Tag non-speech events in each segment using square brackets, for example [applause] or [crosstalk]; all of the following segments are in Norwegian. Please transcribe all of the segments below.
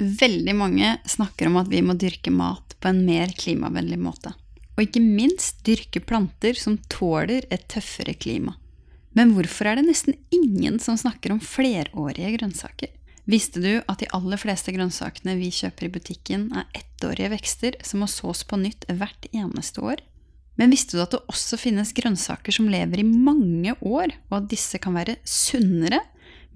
Veldig mange snakker om at vi må dyrke mat på en mer klimavennlig måte. Og ikke minst dyrke planter som tåler et tøffere klima. Men hvorfor er det nesten ingen som snakker om flerårige grønnsaker? Visste du at de aller fleste grønnsakene vi kjøper i butikken, er ettårige vekster som må sås på nytt hvert eneste år? Men visste du at det også finnes grønnsaker som lever i mange år, og at disse kan være sunnere,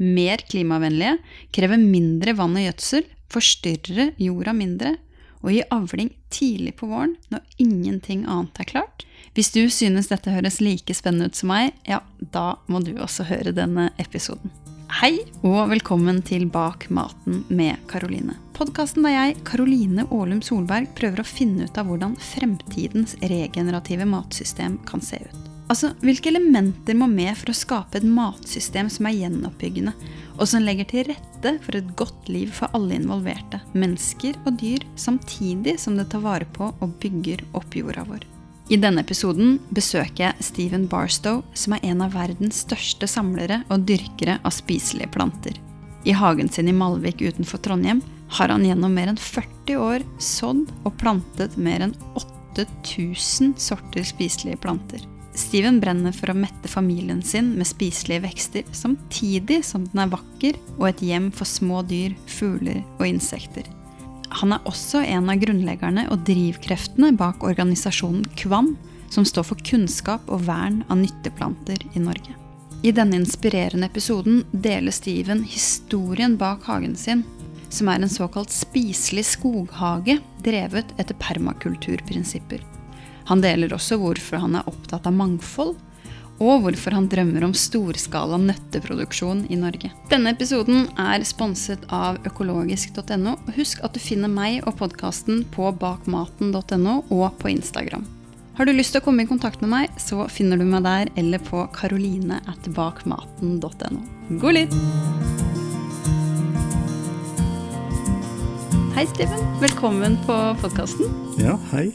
mer klimavennlige, kreve mindre vann og gjødsel, forstyrre jorda mindre og gi avling tidlig på våren når ingenting annet er klart? Hvis du synes dette høres like spennende ut som meg, ja, da må du også høre denne episoden. Hei, og velkommen til Bak maten med Karoline. Podkasten der jeg, Karoline Aalum Solberg, prøver å finne ut av hvordan fremtidens regenerative matsystem kan se ut. Altså, Hvilke elementer må med for å skape et matsystem som er gjenoppbyggende, og som legger til rette for et godt liv for alle involverte, mennesker og dyr, samtidig som det tar vare på og bygger opp jorda vår? I denne episoden besøker jeg Stephen Barstow, som er en av verdens største samlere og dyrkere av spiselige planter. I hagen sin i Malvik utenfor Trondheim har han gjennom mer enn 40 år sådd og plantet mer enn 8000 sorter spiselige planter. Steven brenner for å mette familien sin med spiselige vekster, samtidig som den er vakker og et hjem for små dyr, fugler og insekter. Han er også en av grunnleggerne og drivkreftene bak organisasjonen KVAM, som står for kunnskap og vern av nytteplanter i Norge. I denne inspirerende episoden deler Steven historien bak hagen sin, som er en såkalt spiselig skoghage drevet etter permakulturprinsipper. Han deler også hvorfor han er opptatt av mangfold, og hvorfor han drømmer om storskala nøtteproduksjon i Norge. Denne episoden er sponset av økologisk.no. og Husk at du finner meg og podkasten på bakmaten.no og på Instagram. Har du lyst til å komme i kontakt med meg, så finner du meg der eller på karoline.bakmaten.no. God lytt! Hei, Steven. Velkommen på podkasten. Ja, hei.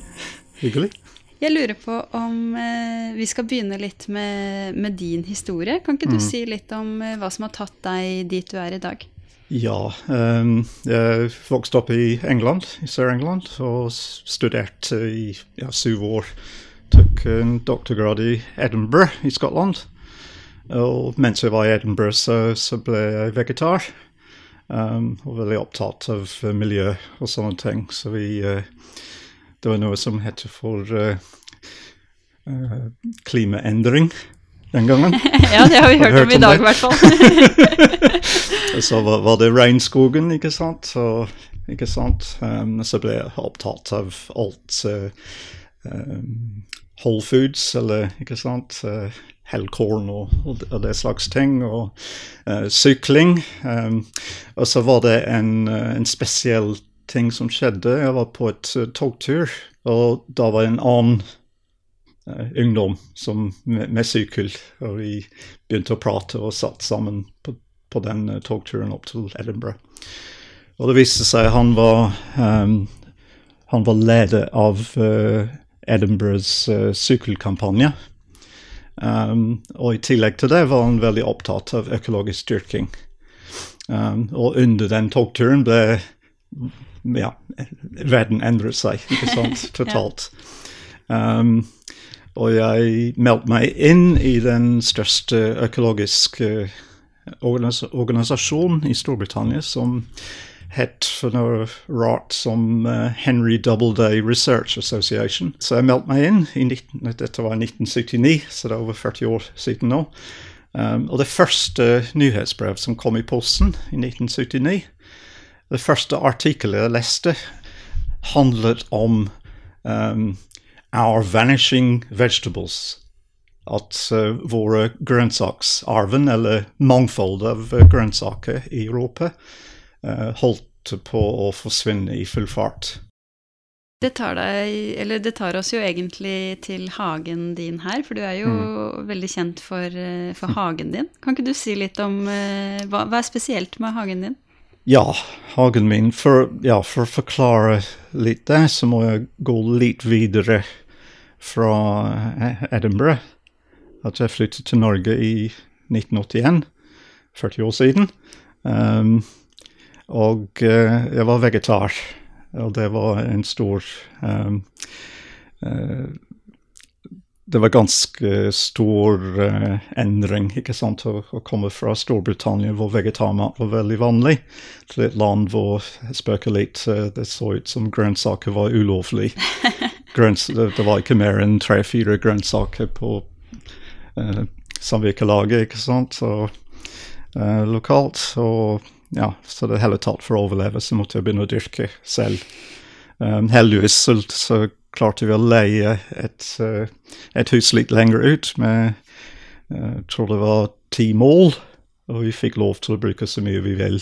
Hyggelig. Jeg lurer på om eh, vi skal begynne litt med, med, din historie. Kan ikke du mm. si litt om eh, hva som har tatt deg dit du er i dag? Ja, Eh, jeg vokste opp i England, i Sør-England, og studerte i ja, syv år. Tok en doktorgrad i Edinburgh i Skottland. Og mens jeg var i Edinburgh, så, så ble jeg vegetar. Um, og veldig opptatt av miljø og sånne ting. Så vi uh, det var noe som het for uh, klimaendring den gangen. [laughs] ja, det har vi hørt, hørt om i dag, i hvert fall. [laughs] så var, var, det regnskogen, ikke sant. Så, ikke sant? Um, så ble jeg opptatt av alt uh, um, Whole Foods, eller ikke sant. Uh, Hellkorn og, og, og, det slags ting, og uh, sykling. Um, og så var det en, en spesiell ting som skjedde. Jeg var på et uh, togtur, og da var det en annen uh, ungdom som, med, med, sykkel. Og vi begynte å prate og satt sammen på, på den uh, togturen opp til Edinburgh. Og det viste seg han var um, han var leder av Edinburghs sykkelkampanje. Um, og i tillegg til det var han veldig opptatt av økologisk styrking. Um, og under den togturen ble ja, verden endret seg, ikke sant, [laughs] totalt. Um, og jeg meldte meg inn i den største økologiske organisasjonen i Storbritannia, som het for noe rart som uh, Henry Doubleday Research Association. Så jeg meldte meg inn. i 19, Dette var 1979, så det er over 40 år siden nå. Um, og det første nyhetsbrev som kom i posten i 1979, det første artikkelet jeg leste, handlet om um, our vanishing vegetables. At uh, våre grønnsaksarven, eller mangfold av grønnsaker i Europa, uh, holdt på å forsvinne i full fart. Det tar, deg, det tar, oss jo egentlig til hagen din her, for du er jo mm. veldig kjent for, uh, for, hagen din. Kan ikke du si litt om uh, hva, hva er spesielt med hagen din? Ja, hagen min. For, ja, for å forklare litt det, så må jeg gå litt videre fra eh, Edinburgh. At jeg flyttet til Norge i 1981, 40 år siden. Um, Og uh, jeg var vegetar, og det var en stor um, uh, Det var ganske stor uh, endring ikke sant, å, å, komme fra Storbritannia, hvor vegetarmat var veldig vanlig, til et land hvor spøker litt, uh, det så ut som grønnsaker var ulovlig. [laughs] Grønns, det, det, var ikke mer enn tre-fire grønnsaker på uh, samvirkelaget, ikke sant, så, lokalt. og ja, så det hele tatt for å overleve så måtte jeg begynne å dyrke selv. Um, heldigvis så, så, klarte vi å leie et, uh, et, hus litt lenger ut med jeg tror det var ti mål, og vi fikk lov til å bruke så mye vi vil.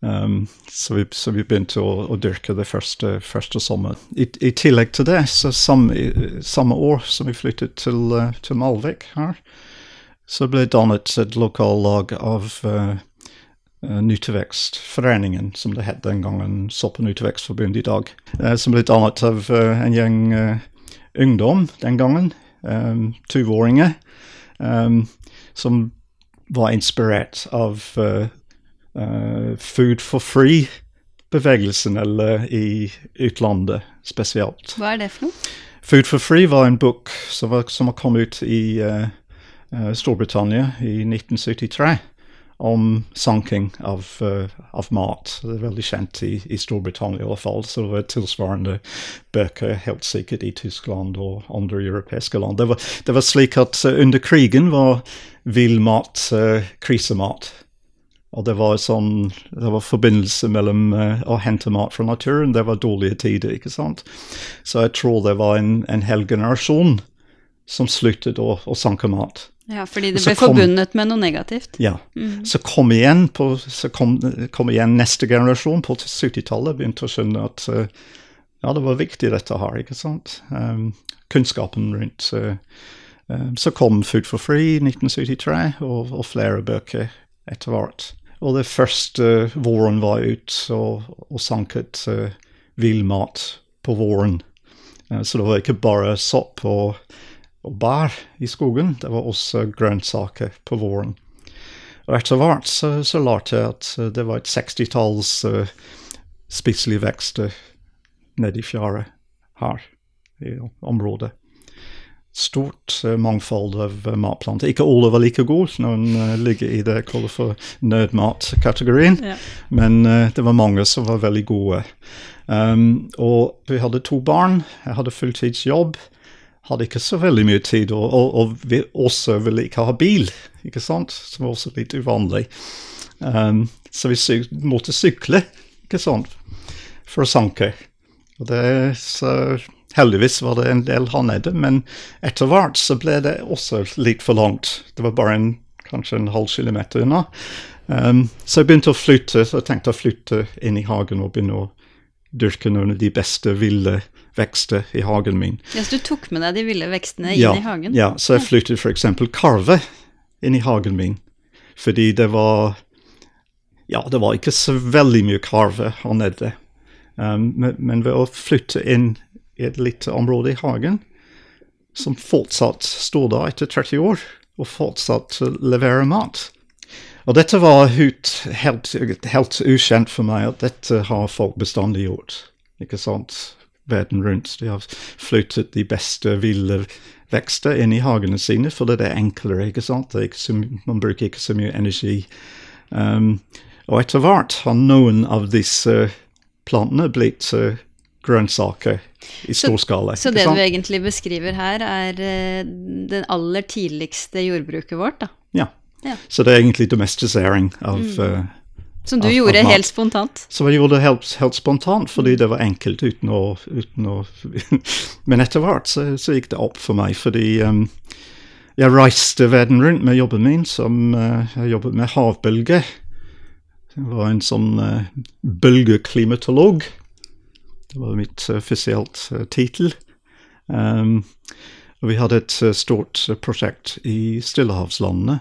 Um, så, vi, så, vi, begynte å, å dyrke det første, første sommeren. I, I, tillegg til det, så samme, samme år som vi flyttet til, uh, til Malvik her, så ble det dannet et lokallag av uh, Nytevekstforeningen, som det het den gangen, Soppen Nytevekstforbundet i dag. Uh, som ble dannet av uh, en gjeng ungdom den gangen, um, 20-åringer, um, som var inspirert av Food for Free-bevegelsen, eller i utlandet spesielt. Hva er det for noe? Food for Free var en bok som, var, som kommet ut i Storbritannia i 1973 om sanking av, uh, av, mat. Det er veldig kjent i, i Storbritannia i hvert fall. Så det var tilsvarende bøker helt sikkert i Tyskland og andre europeiske land. Det var, det var slik at uh, under krigen var villmat uh, krisemat. Og det var sånn Det var forbindelse mellom å hente mat fra naturen. Det var dårlige tider, ikke sant. Så jeg tror det var en, en hel generasjon som sluttet å, å sanke mat. Ja, fordi det ble kom, forbundet med noe negativt. Ja. Mm. Så, kom igjen, på, så kom, kom igjen neste generasjon på 70-tallet, begynte å skjønne at uh, ja, det var viktig dette her, ikke sant. Um, kunnskapen rundt uh, um, Så kom Food for Free i 1973, og, og, flere bøker etter hvert. Og det første uh, våren var ut og, og sanket uh, villmat på våren. så det var ikke bare sopp og og bær i skogen. Det var også grønnsaker på våren. Og etter hvert så, så lærte jeg at eh, det var et sekstitalls uh, spiselige vekster nedi fjæra her i området. Stort uh, mangfold av uh, matplanter. Ikke alle var like gode, når uh, ligger i det jeg kaller for nødmatkategorien, ja. men det var mange som var veldig gode. Um, og vi hadde to barn. Jeg hadde fulltidsjobb hadde ikke så veldig mye tid, og, og, og også ville ikke ha bil, ikke sant, som var også litt uvanlig. Um, så vi syk, måtte sykle, ikke sant, for å sanke. Og det, så heldigvis var det en del her nede, men etter hvert så ble det også litt for langt. Det var bare en, kanskje en halv kilometer unna. Um, så jeg begynte å flytte, så jeg tenkte å flytte inn i hagen og begynne å dyrke noen av de beste ville vekster i hagen min. Ja, Så du tok med deg de ville vekstene inn ja, i hagen? Ja, så jeg flyttet f.eks. karve inn i hagen min. Fordi det var Ja, det var ikke så veldig mye karve her nede. Um, men, men, ved å flytte inn i et lite område i hagen, som fortsatt står der etter 30 år, og fortsatt leverer mat og dette var helt, helt, helt ukjent for meg, at dette har folk bestandig gjort. Ikke sant? Verden rundt. De har flyttet de beste ville vekster inn i hagene sine, for det er enklere. ikke sant? Ikke så, man bruker ikke så mye energi. Um, og etter hvert har noen av disse plantene blitt uh, grønnsaker i stor skala. Så, så det sant? du egentlig beskriver her, er uh, den aller tidligste jordbruket vårt, da? Ja. ja. Så det er egentlig domestisering av mm. uh, som du gjorde av helt spontant? Som jeg gjorde helt, helt, spontant, fordi det var enkelt uten å, uten å [laughs] Men etter hvert så, så, gikk det opp for meg, fordi um, jeg reiste verden rundt med jobben min, som uh, jeg jobbet med havbølger. Jeg var en sånn uh, bølgeklimatolog. Det var mitt offisielt uh, tittel. Um, og vi hadde et stort prosjekt i Stillehavslandene,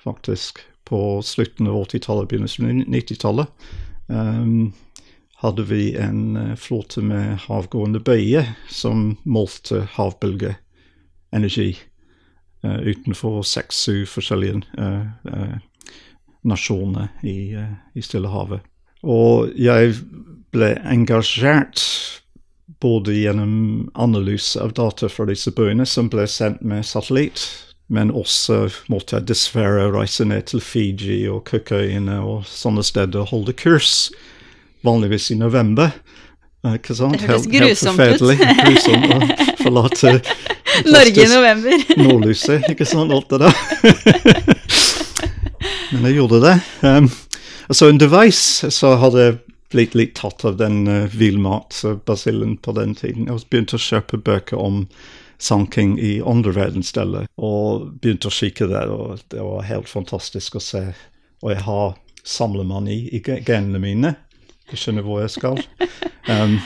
faktisk på slutten av 80-tallet, begynnelsen av 90-tallet, um, ehm, hadde vi en uh, flåte med havgående bøye som målte havbølgeenergi uh, utenfor seks-syv forskjellige uh, nasjoner i, i Stillehavet. Og jeg ble engasjert både gjennom analyse av data fra disse bøyene som ble sendt med satellitt, men også måtte jeg dessverre reise ned til Fiji og Cookøyene og sånne steder og holde kurs, vanligvis i november. Eh, Ikke sant? Det høres Helt- helt grusomt ut. Grusomt å [laughs] forlate Norge i november. [laughs] nordlyset, ikke sant, alt det der. [laughs] Men jeg gjorde det. Um, så underveis så hadde jeg blitt litt tatt av den uh, villmatbasillen på den tiden. Jeg begynte å kjøpe bøker om sanking i andre verdensdeler, og begynte å kikke der, og det var helt fantastisk å se. Og jeg har samlemani i ge- genene mine. Jeg skjønner hvor jeg skal. Um,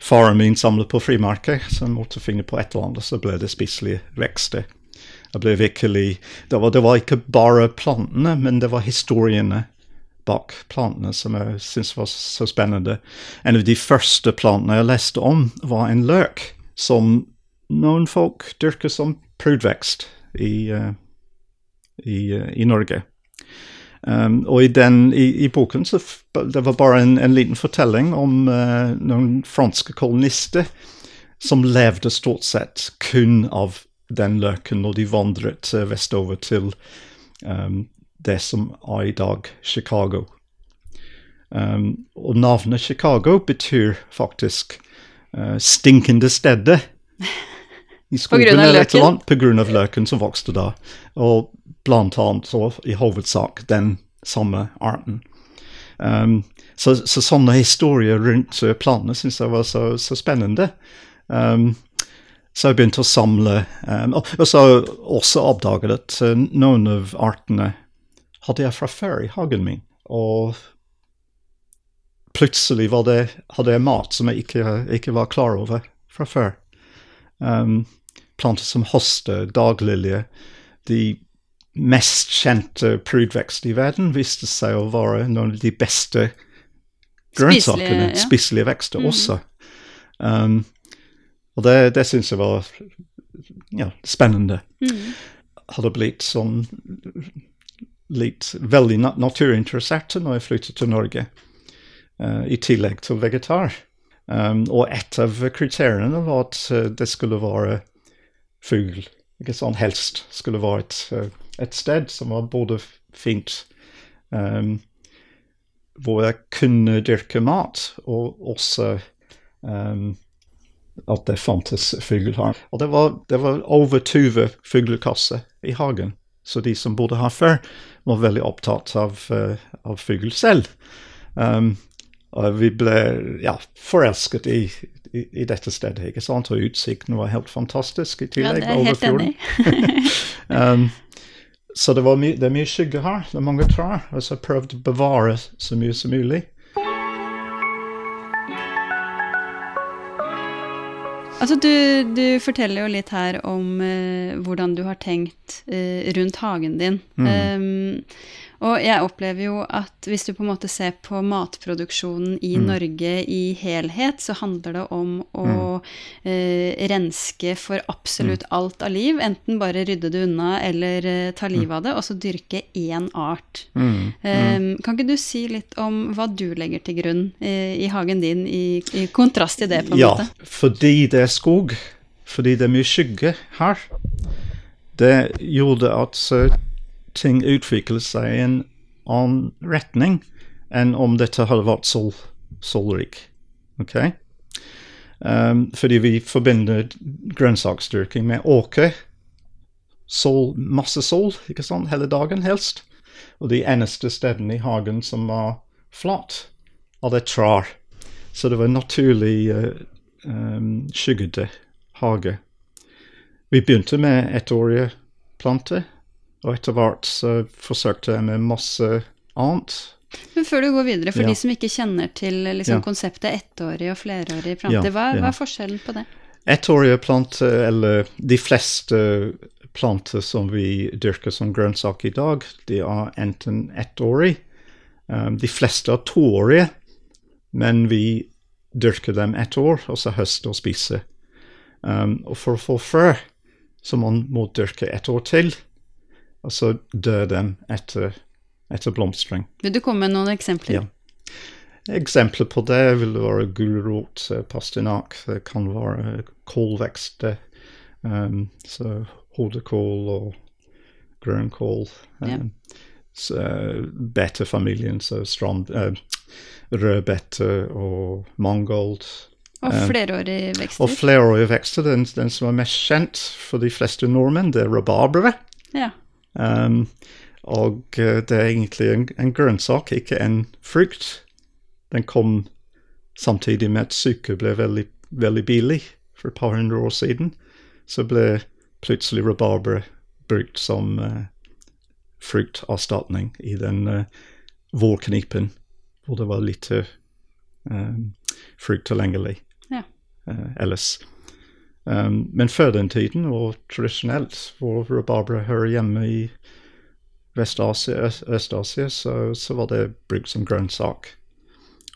faren min samlet på frimerker, så jeg måtte finne på et eller annet, så ble det spiselige vekster. Jeg ble virkelig det var, det var ikke bare plantene, men det var historiene bak plantene som jeg syntes var så spennende. En av de første plantene jeg leste om, var en løk som noen folk dyrker som prudvekst i, uh, i, uh, i Norge. Um, og i, den, i, boken så det var bare en, en liten fortelling om uh, noen franske kolonister som levde stort sett kun av den løken når de vandret vestover til um, det som er i dag Chicago. Um, og navnet Chicago betyr faktisk uh, stinkende stedet. I skogen eller et eller annet, av løken som vokste da. Og blant annet så i hovedsak den samme arten. Um, så, så sånne historier rundt plantene syns jeg var så, så spennende. Um, så jeg begynte å samle um, og, og så også oppdaget at uh, noen av artene hadde jeg fra før i hagen min. Og plutselig var det, hadde jeg mat som jeg ikke, ikke var klar over fra før. Um, planter som hoste, daglilje, de mest kjente prydvekst i verden viste seg å være noen av de beste grønnsakene, Spiselige, ja. spiselige vekster mm. også. Um, og det, det syns jeg var ja, spennende. Mm. Hadde blitt sånn litt veldig naturinteressert når jeg flyttet til Norge, uh, i tillegg til vegetar. Um, og et av kriteriene var at eh, det skulle være fugl. Ikke sånn helst skulle være et, eh, et sted som var både fint um, Hvor jeg kunne dyrke mat, og også um, at det fantes fugl her. Og det var, det var over 20 fuglekasser i hagen. Så de som bodde her før, var veldig opptatt av, uh, av fugl selv. Um, og vi ble ja, forelsket i, i, i dette stedet, ikke sant? Og utsikten var helt fantastisk i tillegg. Ja, det er helt enig. [laughs] Um, så det, det er mye skygge her, det er mange trær, og så har jeg prøvd å bevare så mye som mulig. Altså, du, du forteller jo litt her om uh, hvordan du har tenkt uh, rundt hagen din. Um, og jeg opplever jo at hvis du på en måte ser på matproduksjonen i Norge i helhet, så handler det om å eh, renske for absolutt alt av liv. Enten bare rydde det unna eller eh, ta livet av det, og så dyrke én art. Mm. Um, kan ikke du si litt om hva du legger til grunn eh, i hagen din, i, i kontrast til det, på en Ja, måte? fordi det er skog, fordi det er mye skygge her, det gjorde at eh, ting utviklet seg i en annen retning enn om dette hadde vært sol, solrik. Ok? Um, fordi vi forbinder grønnsaksdyrking med åker. Sol, masse sol, ikke sant, hele dagen helst. Og de eneste stedene i hagen som var flat, hadde trær. Så det var en naturlig uh, um, skyggete hage. Vi begynte med ettårige planter, og etter hvert så forsøkte jeg med masse annet. Men før du går videre, for Ja. de som ikke kjenner til liksom, Ja. konseptet ettårig og flerårig planter, Ja, hva, hva er forskjellen på det? Ettårige planter, eller de fleste planter som vi dyrker som grønnsak i dag, de er enten ettårig, um, de fleste er toårige, men vi dyrker dem ett år, og så høster og spiser. Um, og for å få frø, så man må dyrke ett år til, og så dør dem etter, etter blomstring. Vil du komme med noen eksempler? Ja. eksempler på det vil være gulrot, pastinakk, pastinak, det kan være kålvekster. Um, så hodekål og grønnkål. Ja. Um, så, eh, betefamilien, så strand, uh, rødbete og mangold. Og flerårige vekster. Og flerårige vekster, den, den som er mest kjent for de fleste nordmenn, det er rabarbere. Ja. Um, og eh, det er egentlig en, en grønnsak, ikke en frukt. Den kom samtidig med at sukker ble veldig, veldig billig for et par hundre år siden. Så ble plutselig rabarbra brukt som uh, frukterstatning i den uh, vårknipen, hvor det var lite um, frukt tilgjengelig Ja. uh, ellers. Um, men før den tiden, og tradisjonelt, hvor rabarbra hører hjemme i Vest-Asia, Øst- Øst-Asia, så, så var det brukt som grønnsak.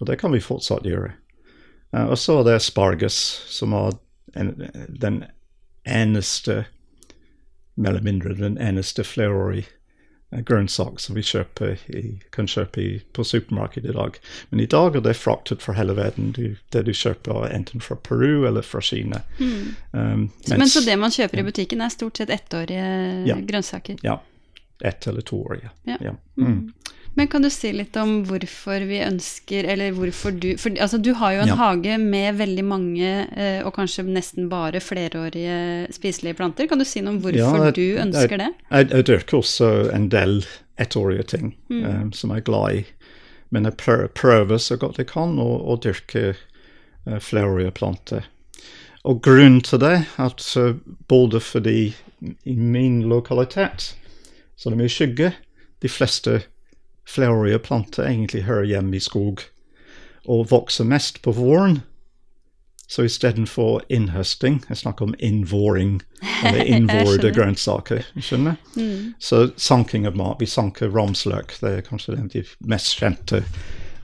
Og det kan vi fortsatt gjøre. Uh, og så er det asparges, som er en, den eneste, mer eller mindre den eneste flerårige grønnsak som vi kjøper i, kan kjøpe i, på supermarkedet i dag. Men i dag er det fraktet fra hele verden. Du, det du kjøper er enten fra Peru eller fra Kina. Um, mens, men så det man kjøper i butikken er stort sett ettårige Ja. grønnsaker? Ja. Ett eller toårige. ja. Ja. Mm. Mm. Men kan du si litt om hvorfor vi ønsker, eller hvorfor du For altså, du har jo en Ja. hage med veldig mange, eh, og kanskje nesten bare flerårige spiselige planter. Kan du si noe om hvorfor Ja, jeg- du ønsker det? Jeg, jeg dyrker også en del ettårige ting Mm. um, som jeg er glad i. Men jeg prøver, prøver så godt jeg kan å, å dyrke uh, flerårige planter. Og grunnen til det at uh, både fordi i min lokalitet så det er mye skygge, de fleste flerårige planter egentlig hører hjemme i skog og vokser mest på våren. Så istedenfor innhøsting, jeg snakker om innvåring, eller [laughs] innvårede grønnsaker. skjønner Mm. Så sanking av mat, vi sanker ramsløk, det er kanskje den de mest kjente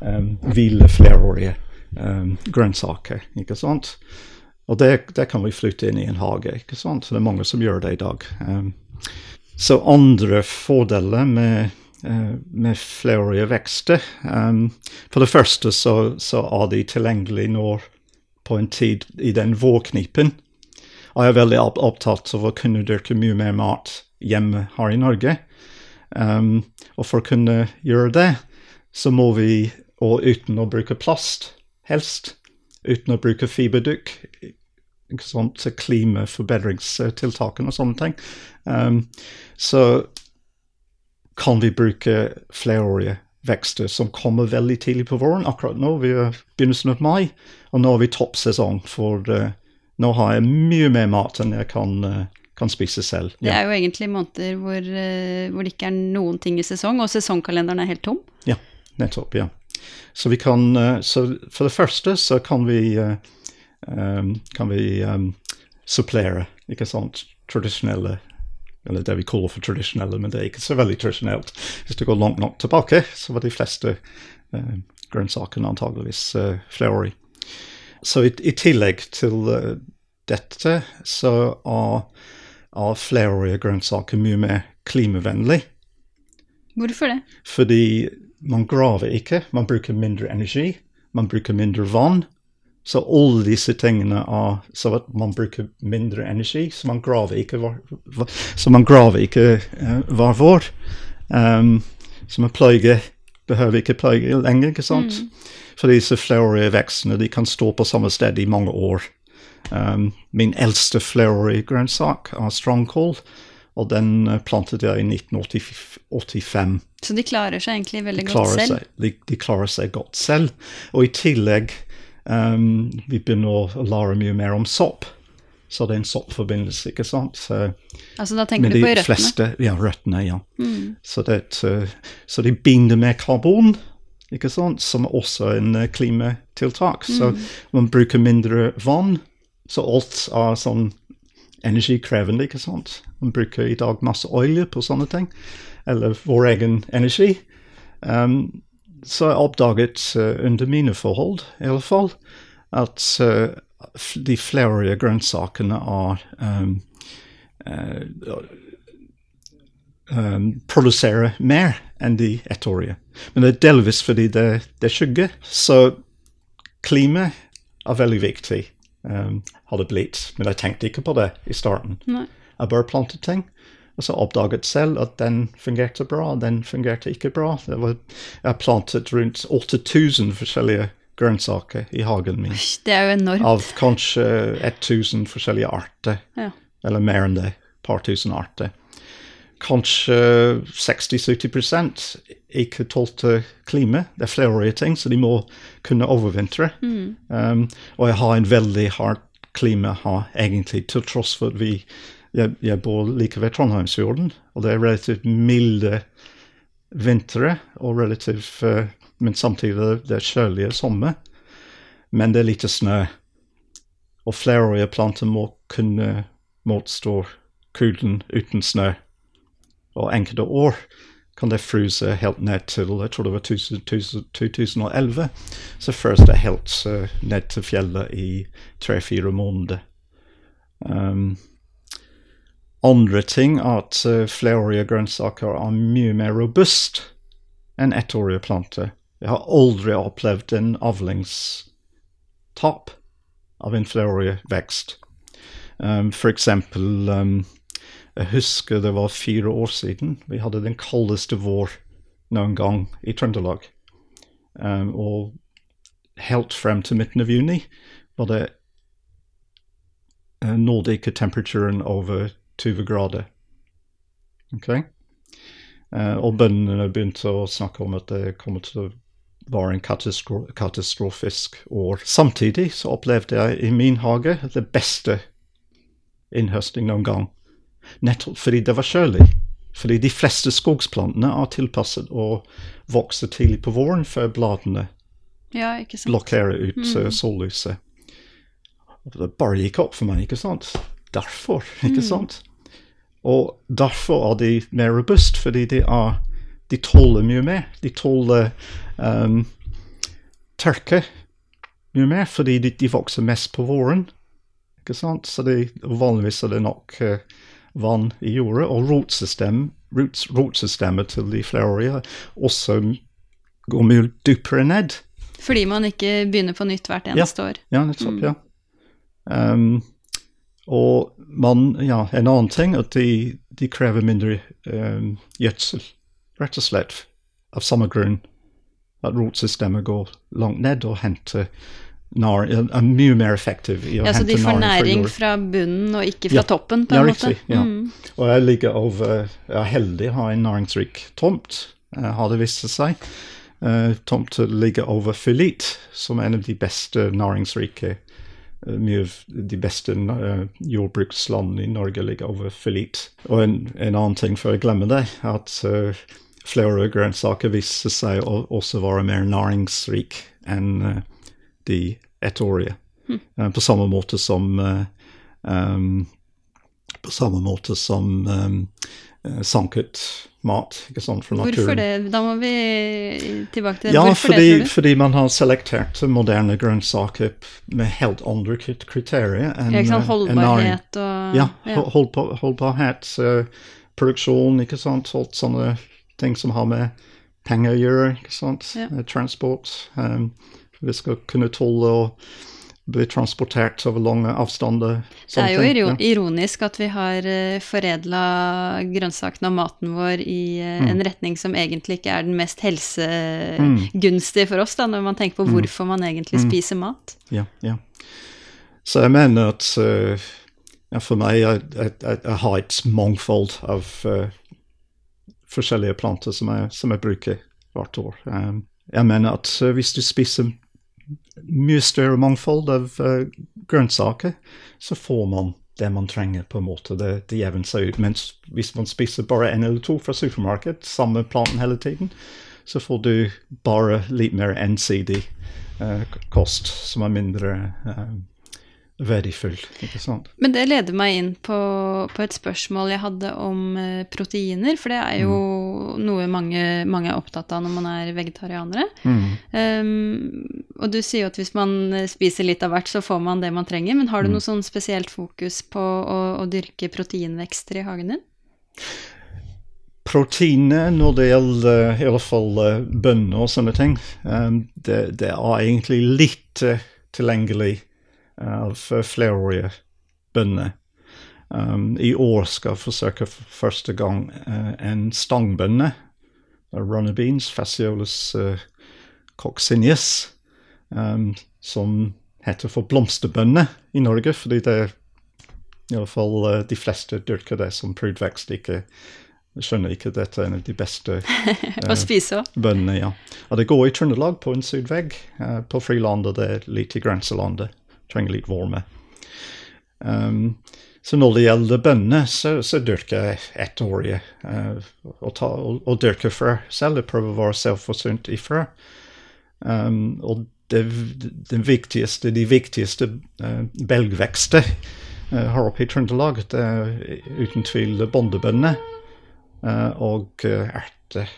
um, hvile flerårige um, grønnsaker, ikke sant? Og det, det kan vi flytte inn i en hage, ikke sant? Så det er mange som gjør det i dag. Um, så andre fordeler med, med flere vekster um, For det første så, så er de tilgjengelig nå på en tid i den vårknipen. Jeg er veldig opptatt av å kunne dyrke mye mer mat hjemme her i Norge. Um, og for å kunne gjøre det, så må vi, og uten å bruke plast, helst, uten å bruke til klimaforbedringstiltakene og sånne ting, um, så kan vi bruke flerårige vekster som kommer veldig tidlig på våren. Akkurat nå vi er begynnelsen av mai, og nå er vi toppsesong, for uh, nå har jeg mye mer mat enn jeg kan, uh, kan spise selv. Det er jo egentlig måneder hvor, uh, hvor det ikke er noen ting i sesong, og sesongkalenderen er helt tom. Ja, nettopp, ja. Så vi kan, så for det første så kan vi, um, kan vi um, supplere, ikke sant, tradisjonelle, eller det vi kaller for tradisjonelle, men det er ikke så veldig tradisjonelt. Hvis du går langt nok tilbake, så var de fleste uh, grønnsakene antageligvis uh, flerårige. Så i, i tillegg til uh, dette, så er, er flerårige grønnsaker mye mer klimavennlig. Hvorfor det? Fordi man graver ikke, man bruker mindre energi, man bruker mindre vann. Så alle disse tingene er så at man bruker mindre energi, så man graver ikke hver- så man graver ikke eh, hver vår. Um, så man pløyger behøver ikke pløye lenger, ikke sant? For disse flerårige vekstene de kan stå på samme sted i mange år. Um, min eldste flerårige grønnsak er strandkål, og den eh, plantet jeg i 1985 Så de klarer seg egentlig veldig de godt selv. seg, de, de klarer seg godt selv. Og i tillegg um, vi begynner å lære mye mer om sopp. Så det er en soppforbindelse, ikke sant? Så, Altså da tenker du på røttene. fleste Ja, røttene, ja. Mm. Så, det, et, uh, så de binder med karbon, ikke sant? som også er en uh, klimatiltak. Så Mm. man bruker mindre vann, så alt er sånn energikrevende, ikke sant. Man bruker i dag masse olje på sånne ting, eller vår egen energi. Um, så jeg oppdaget uh, under mine forhold, i alle fall, at uh, de flere grønnsakene er um, uh, um, produserer mer enn de ettårige. Men det er delvis fordi det, det er skygge. Så klima er veldig viktig, um, har det blitt. Men jeg tenkte ikke på det i starten. Nei. Jeg bare plantet ting. Og så oppdaget selv at den fungerte bra, den fungerte ikke bra. Det var, jeg plantet rundt 8000 forskjellige grønnsaker i hagen min. Det er jo enormt. Av kanskje 1000 forskjellige arter. Ja. Eller mer enn det. Et par tusen arter. Kanskje 60-70 ikke tålte klima. Det er flerårige ting, så de må kunne overvintre. Um, og jeg har en veldig hardt klima her, egentlig, til tross for at vi jeg, jeg bor like ved Trondheimsfjorden, og det er relativt milde vintre, og relativt uh, Men samtidig det er kjølige sommer. Men det er lite snø. Og flerårige planter må kunne motstå kulden uten snø. Og enkelte år kan det fryse helt ned til jeg tror det var 2011. Så frøs det helt uh, ned til fjellet i tre-fire måneder. Um, andre ting er at uh, flerårige grønnsaker er mye mer robust enn ettårige planter. Jeg har aldri opplevd en avlingstap av en flerårig vekst. Um, for eksempel um, Jeg husker det var fire år siden. Vi hadde den kaldeste vår noen gang i Trøndelag. Um, og helt frem til midten av juni var det uh, nådde ikke temperaturen over 20 grader. Ok? Uh, og bøndene begynte å snakke om at det kommer til å være en katastro katastrofisk år. Samtidig så opplevde jeg i min hage det beste innhøsting noen gang. Nettopp fordi det var kjølig. Fordi de fleste skogsplantene er tilpasset å vokse tidlig på våren før bladene Ja, ikke sant. blokkerer ut mm. sollyset. Det bare gikk opp for meg, ikke sant? Derfor, ikke sant? Og derfor er de mer robust, fordi de, er, de tåler mye mer. De tåler um, tørke mye mer, fordi de, de vokser mest på våren. Ikke sant? Så de, vanligvis er det nok uh, vann i jorda, og rotsystem, rots, rotsystemet til de flerårige også går mye dypere ned. Fordi man ikke begynner på nytt hvert eneste år. Ja, nettopp, ja. Um, og man, ja, en annen ting at de, de krever mindre um, gjødsel, rett og slett, av samme grunn. At rotsystemet går langt ned og henter nar, er, mye mer effektiv i å Ja, Så de får næring fra bunnen og ikke fra Ja. toppen, på Ja, en riktig. måte? Ja. Mm. Og jeg ligger over Jeg er heldig å ha en næringsrik tomt, eh, har det vist seg. Uh, tomter ligger over Filit, som er en av de beste næringsrike eh, Mye av de beste uh, jordbrukslandene i Norge ligger over Filit. Og en, en annen ting før jeg glemmer det, at uh, flere grønnsaker viser seg å også være mer næringsrike enn uh, de ettårige. Eh, på samme måte som eh, um, På samme måte som um, eh, sanket mat ikke sant, fra naturen. Hvorfor det? Da må vi tilbake til det. Ja, Hvorfor fordi, det, fordi man har selektert moderne grønnsaker med helt andre kriterier enn Ja, eh. Holdbarhet og Ja, hold- holdbarhet, eh, produksjon, ikke sant, alt sånne ting som har med penger å gjøre, ikke sant, Ja. Eh, transport. Um, vi skal kunne tåle å bli transportert over lange avstander. Det er jo ting, ja. ironisk at vi har uh, foredla grønnsakene og maten vår i eh, Mm. en retning som egentlig ikke er den mest helsegunstige for oss, da, når man tenker på Mm. hvorfor man egentlig spiser mat. Ja, ja. Så jeg mener at eh, ja, for meg jeg, jeg, jeg, har et mangfold av uh, forskjellige planter som jeg, som jeg bruker hvert år. Um, jeg mener at eh, hvis du spiser mye større mangfold av uh, grønnsaker, så får man det man trenger, på en måte. Det, det jevner seg ut. Mens hvis man spiser bare en eller to fra supermarked, samme planten hele tiden, så får du bare litt mer ensidig uh, kost, som er mindre eh, verdifull. Ikke sant? Men det leder meg inn på, på et spørsmål jeg hadde om eh, proteiner, for det er jo Mm. noe mange, mange er opptatt av når man er vegetarianere. Mm. Um, og du sier jo at hvis man eh, spiser litt av hvert, så får man det man trenger. Men Mm. har du noe sånn spesielt fokus på å, å dyrke proteinvekster i hagen din? proteinet når det gjelder i alle fall uh, bønner og sånne ting, um, det, det, er egentlig litt uh, tilgjengelig av uh, flerårige bønner. Um, I år skal jeg forsøke for første gang uh, en stangbønne. Runner beans, fasciolus uh, coccineus, um, som heter for blomsterbønner i Norge, fordi det i alle fall de fleste dyrker det som prydvekst. Ikke skjønner ikke at dette er en av de beste [laughs] Å spise òg. ja. Og det går i Trøndelag, på en sydvegg. Uh, på Frilandet det er litt i grenselandet. Trenger litt varme. Um, så når det gjelder bønner, så, så dyrker jeg ettårige. Uh, og, ta, og, og frø selv. Jeg prøver å være selvforsynt i frø. Um, og det, det viktigste, de viktigste uh, belgvekster uh, her oppe i Trøndelag, det er uten tvil bondebønner uh, og erter.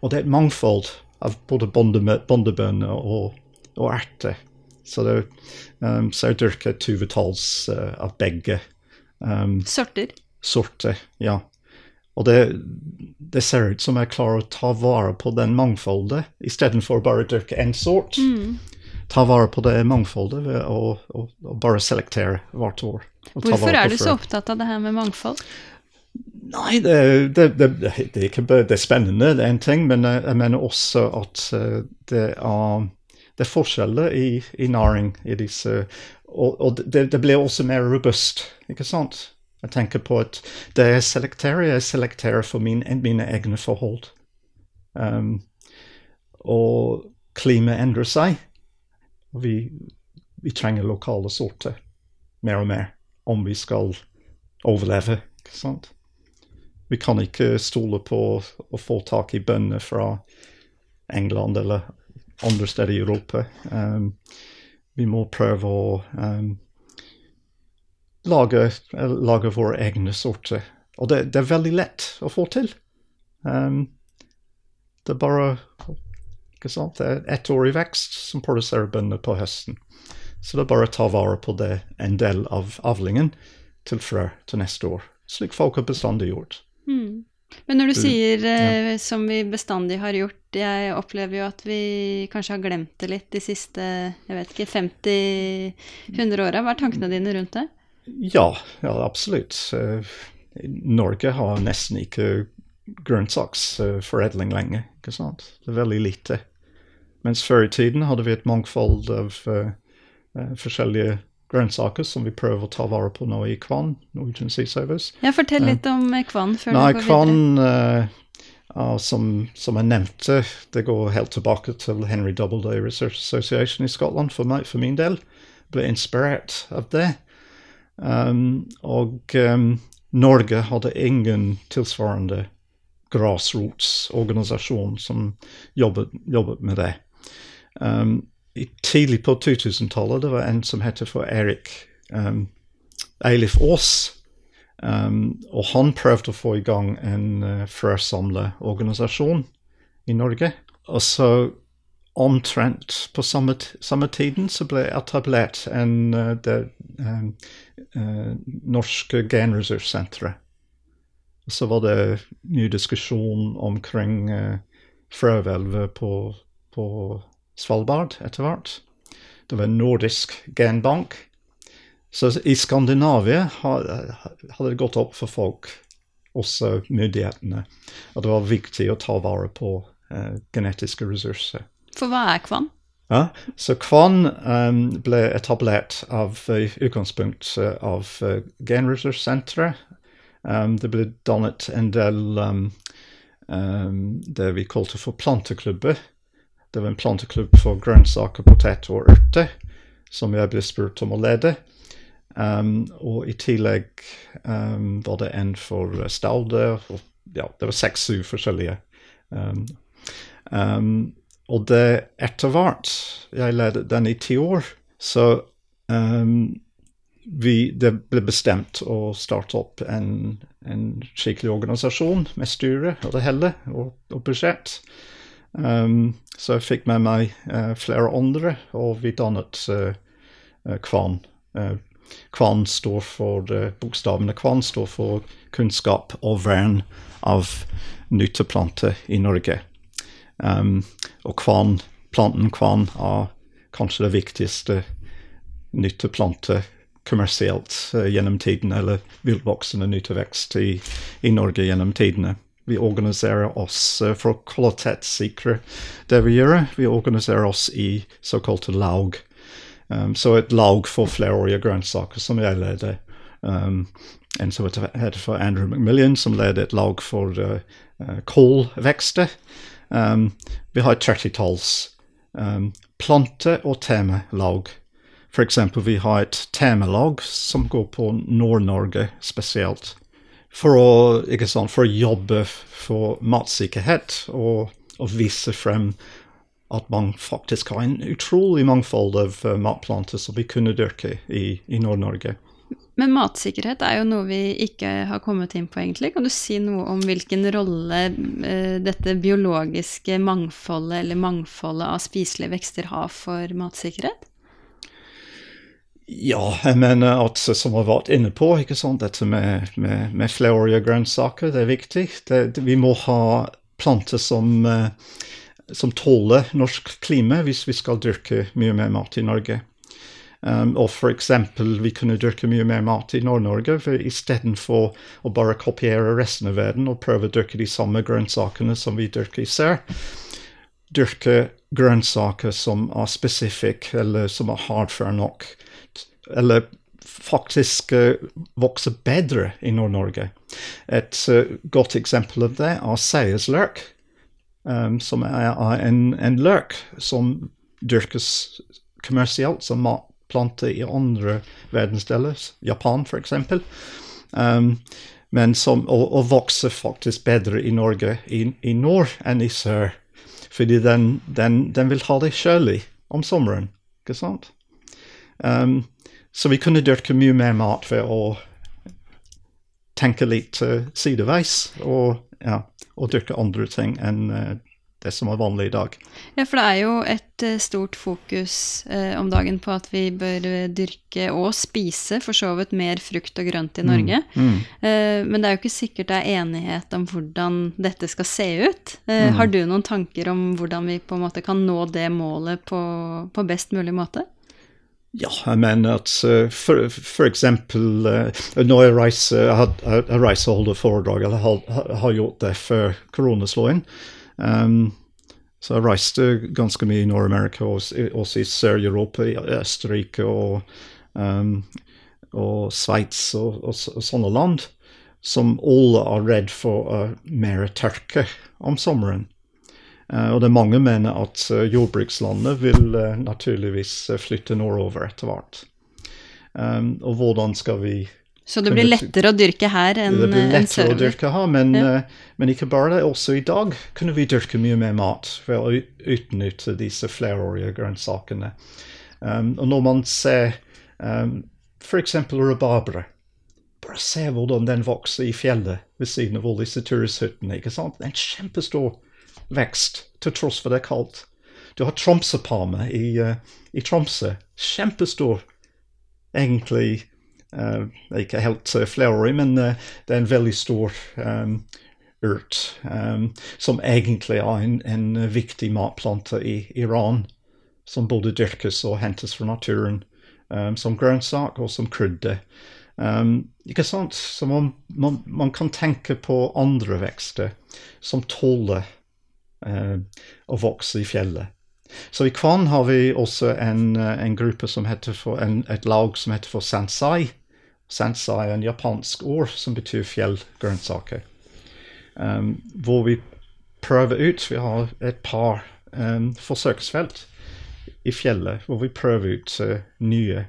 Og det er et mangfold av både bondebønner og, og erter. Så, det, um, så jeg dyrker et uh, av begge. Um, sorter? Sorter, ja. Og det, det, ser ut som jeg klarer å ta vare på den mangfoldet, istedenfor bare å dyrke én sort. Mm. Ta vare på det mangfoldet ved å, å, å bare selektere hvert år. Hvorfor er du så opptatt av det her med mangfold? Nei, det, det, det, det er, ikke, det er spennende, det er en ting, men jeg, jeg mener også at uh, det er, det er forskjeller i, i næring i disse Og, og det, blir også mer robust, ikke sant? Jeg tenker på at det jeg selekterer, jeg selekterer for min, mine egne forhold. Um, og klimaet endrer seg. Vi, vi, trenger lokale sorter mer og mer om vi skal overleve. ikke sant? Vi kan ikke stole på å få tak i bønner fra England eller andre steder i Europa. Um, vi må prøve å um, lage, lage våre egne sorter. Og det, det, er veldig lett å få til. Um, det er bare ikke sant? Det er ettårig vekst som produserer bønner på høsten. Så det er bare å ta vare på det en del av avlingen til frø til neste år, slik folk har bestandig gjort. Mm. Men når du sier ja. som vi bestandig har gjort, jeg opplever jo at vi kanskje har glemt det litt de siste jeg vet ikke, 50-100 åra. Hva er tankene dine rundt det? Ja, ja absolutt. Uh, Norge har nesten ikke grønnsaksforedling lenger. ikke sant? Det er veldig lite. Mens før i tiden hadde vi et mangfold av uh, forskjellige grønnsaker som vi prøver å ta vare på nå i Kvann. Norwegian Sea Service. Ja, Fortell litt om Kvann før nei, du går Kvann, videre. Uh, som, som, jeg nevnte, det går helt tilbake til Henry Doubleday Research Association i Skottland for, meg, for min del. Ble inspirert av det. Um, og um, Norge hadde ingen tilsvarende grasrotsorganisasjon som jobbet, jobbet, med det. Um, tidlig på 2000-tallet det var en som heter for Erik um, Eilif Aas. Um, og han prøvde å få i gang en uh, frøsamleorganisasjon i Norge. Og så omtrent på samme, samme tiden så ble etablert en uh, det, um, uh, norske genressurssenteret. Så var det mye diskusjon omkring uh, frøhvelvet på, på, Svalbard etter hvert. Det var en nordisk genbank. Så i Skandinavia hadde det gått opp for folk, også myndighetene, at det var viktig å ta vare på uh, genetiske ressurser. For hva er Kvann? Ja, så Kvann um, ble etablert av uh, utgangspunkt uh, av uh, Genressurssenteret. Um, det ble dannet en del um, det vi kalte for planteklubber. Det var en planteklubb for grønnsaker, poteter og urter som jeg ble spurt om å lede. Um, og i tillegg um, var det en for Staude. Og, ja, det var seks-syv forskjellige. Um, og det etter hvert Jeg ledet den i ti år. Så um, vi, det ble bestemt å starte opp en, en skikkelig organisasjon med styre og det hele, og, og budsjett. Um, så jeg fikk med meg uh, flere andre, og vi dannet uh, Kvan. Uh, Kvan står for Bokstavene Kvan står for kunnskap og vern av nytteplanter i Norge. Um, og kvan, planten kvan er kanskje det viktigste nytteplante kommersielt gjennom tidene, eller villvoksende nyttevekst i, i Norge gjennom tidene. Vi organiserer oss uh, for kvalitetssikre det vi gjør. Vi organiserer oss i såkalte lag. Um, så et lag for flerårige grønnsaker som jeg leder. Um, en som heter for Andrew McMillian, som leder et lag for uh, uh, kålvekster. Um, vi har et trettitalls um, plante- og temalag. Eksempel, vi har et temalag som går på Nord-Norge spesielt. For å, sant, for å, jobbe for matsikkerhet og, og, vise frem at man faktisk har en utrolig mangfold av uh, matplanter som vi kunne dyrke i, i Nord-Norge. Men matsikkerhet er jo noe vi ikke har kommet inn på, egentlig. Kan du si noe om hvilken rolle eh, dette biologiske mangfoldet, eller mangfoldet av spiselige vekster, har for matsikkerhet? Ja, jeg mener at som har vært inne på, dette med, med, med flerårige grønnsaker, det er viktig. Det, det, vi må ha planter som, eh, som tåler norsk klima hvis vi skal dyrke mye mer mat i Norge. Um, og f.eks. vi kunne dyrke mye mer mat i Nord-Norge istedenfor å bare kopiere resten av verden og prøve å dyrke de samme grønnsakene som vi dyrker i sør. Dyrke grønnsaker som er spesifikke, eller som er hardfør nok. Eller faktisk uh, vokser bedre i Nord-Norge. Et uh, godt eksempel av det er seiersløk, um, som er, er en, en løk som dyrkes kommersielt som matplante i andre verdensdeler, Japan f.eks. Um, men som, og, og, vokser faktisk bedre i Norge i, i nord enn i sør. Fordi den, den, den vil ha det kjølig om sommeren, ikke sant? Um, så vi kunne dyrke mye mer mat ved å tenke litt uh, sideveis og, ja, og dyrke andre ting enn uh, det som er vanlig i dag. Ja, for det er jo et uh, stort fokus eh, om dagen på at vi bør uh, dyrke og spise for så vidt mer frukt og grønt i mm, Norge. Mm, mm. men det er jo ikke sikkert det er enighet om hvordan dette skal se ut. Mm. Har du noen tanker om hvordan vi på en måte kan nå det målet på, på best mulig måte? Ja, jeg mener at uh, for, for, eksempel uh, når jeg reiser Jeg har, jeg reiser og holder foredrag, eller har, har gjort det før koronaslåingen. Um, så jeg reiste ganske mye i Nord-Amerika, også i Sør-Europa, i Østerrike og, um, og Sveits og, og, og, sånne land, som alle er redd for uh, mer tørke om sommeren. Uh, og det er mange mener at uh, jordbrukslandet vil uh, naturligvis uh, flytte nordover etter hvert. Um, og hvordan skal vi så det blir lettere å dyrke her enn? Det blir eh, lettere å dyrke her, men, ja. uh, men, ikke bare det. Også i dag kunne vi dyrke mye mer mat ved å utnytte disse flerårige grønnsakene. Um, og når man ser um, f.eks. rabarbra Bare se hvordan den vokser i fjellet ved siden av alle disse turisthyttene. ikke sant? Det er en kjempestor vekst, til tross for det er kaldt. Du har tromsøpalme i, uh, i Tromsø. Kjempestor, egentlig ikke helt flerårig, men uh, det er en veldig stor um, urt um, som egentlig er en, en, viktig matplante i Iran. Som både dyrkes og hentes fra naturen um, som grønnsak og som krydder. Um, ikke sant? Så man, man, man, kan tenke på andre vekster som tåler uh, å vokse i fjellet. Så i Kvan har vi også en, en gruppe som heter for, en, et lag som heter for Sansai, Sansa er en japansk ord som betyr fjellgrønnsaker. Um, hvor vi prøver ut Vi har et par um, forsøksfelt i fjellet hvor vi prøver ut uh, nye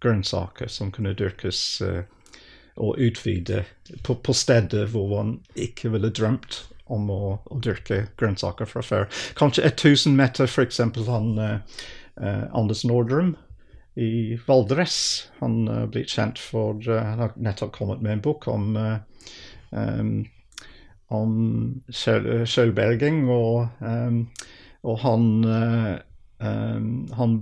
grønnsaker som kunne dyrkes uh, og utvide på, på steder hvor man ikke ville drømt om å, å, dyrke grønnsaker fra før. Kanskje 1000 meter, f.eks. han uh, Anders Nordrum i Valdres. Han uh, blitt kjent for uh, Han har nettopp kommet med en bok om um, om sjølberging, og, um, og han, han,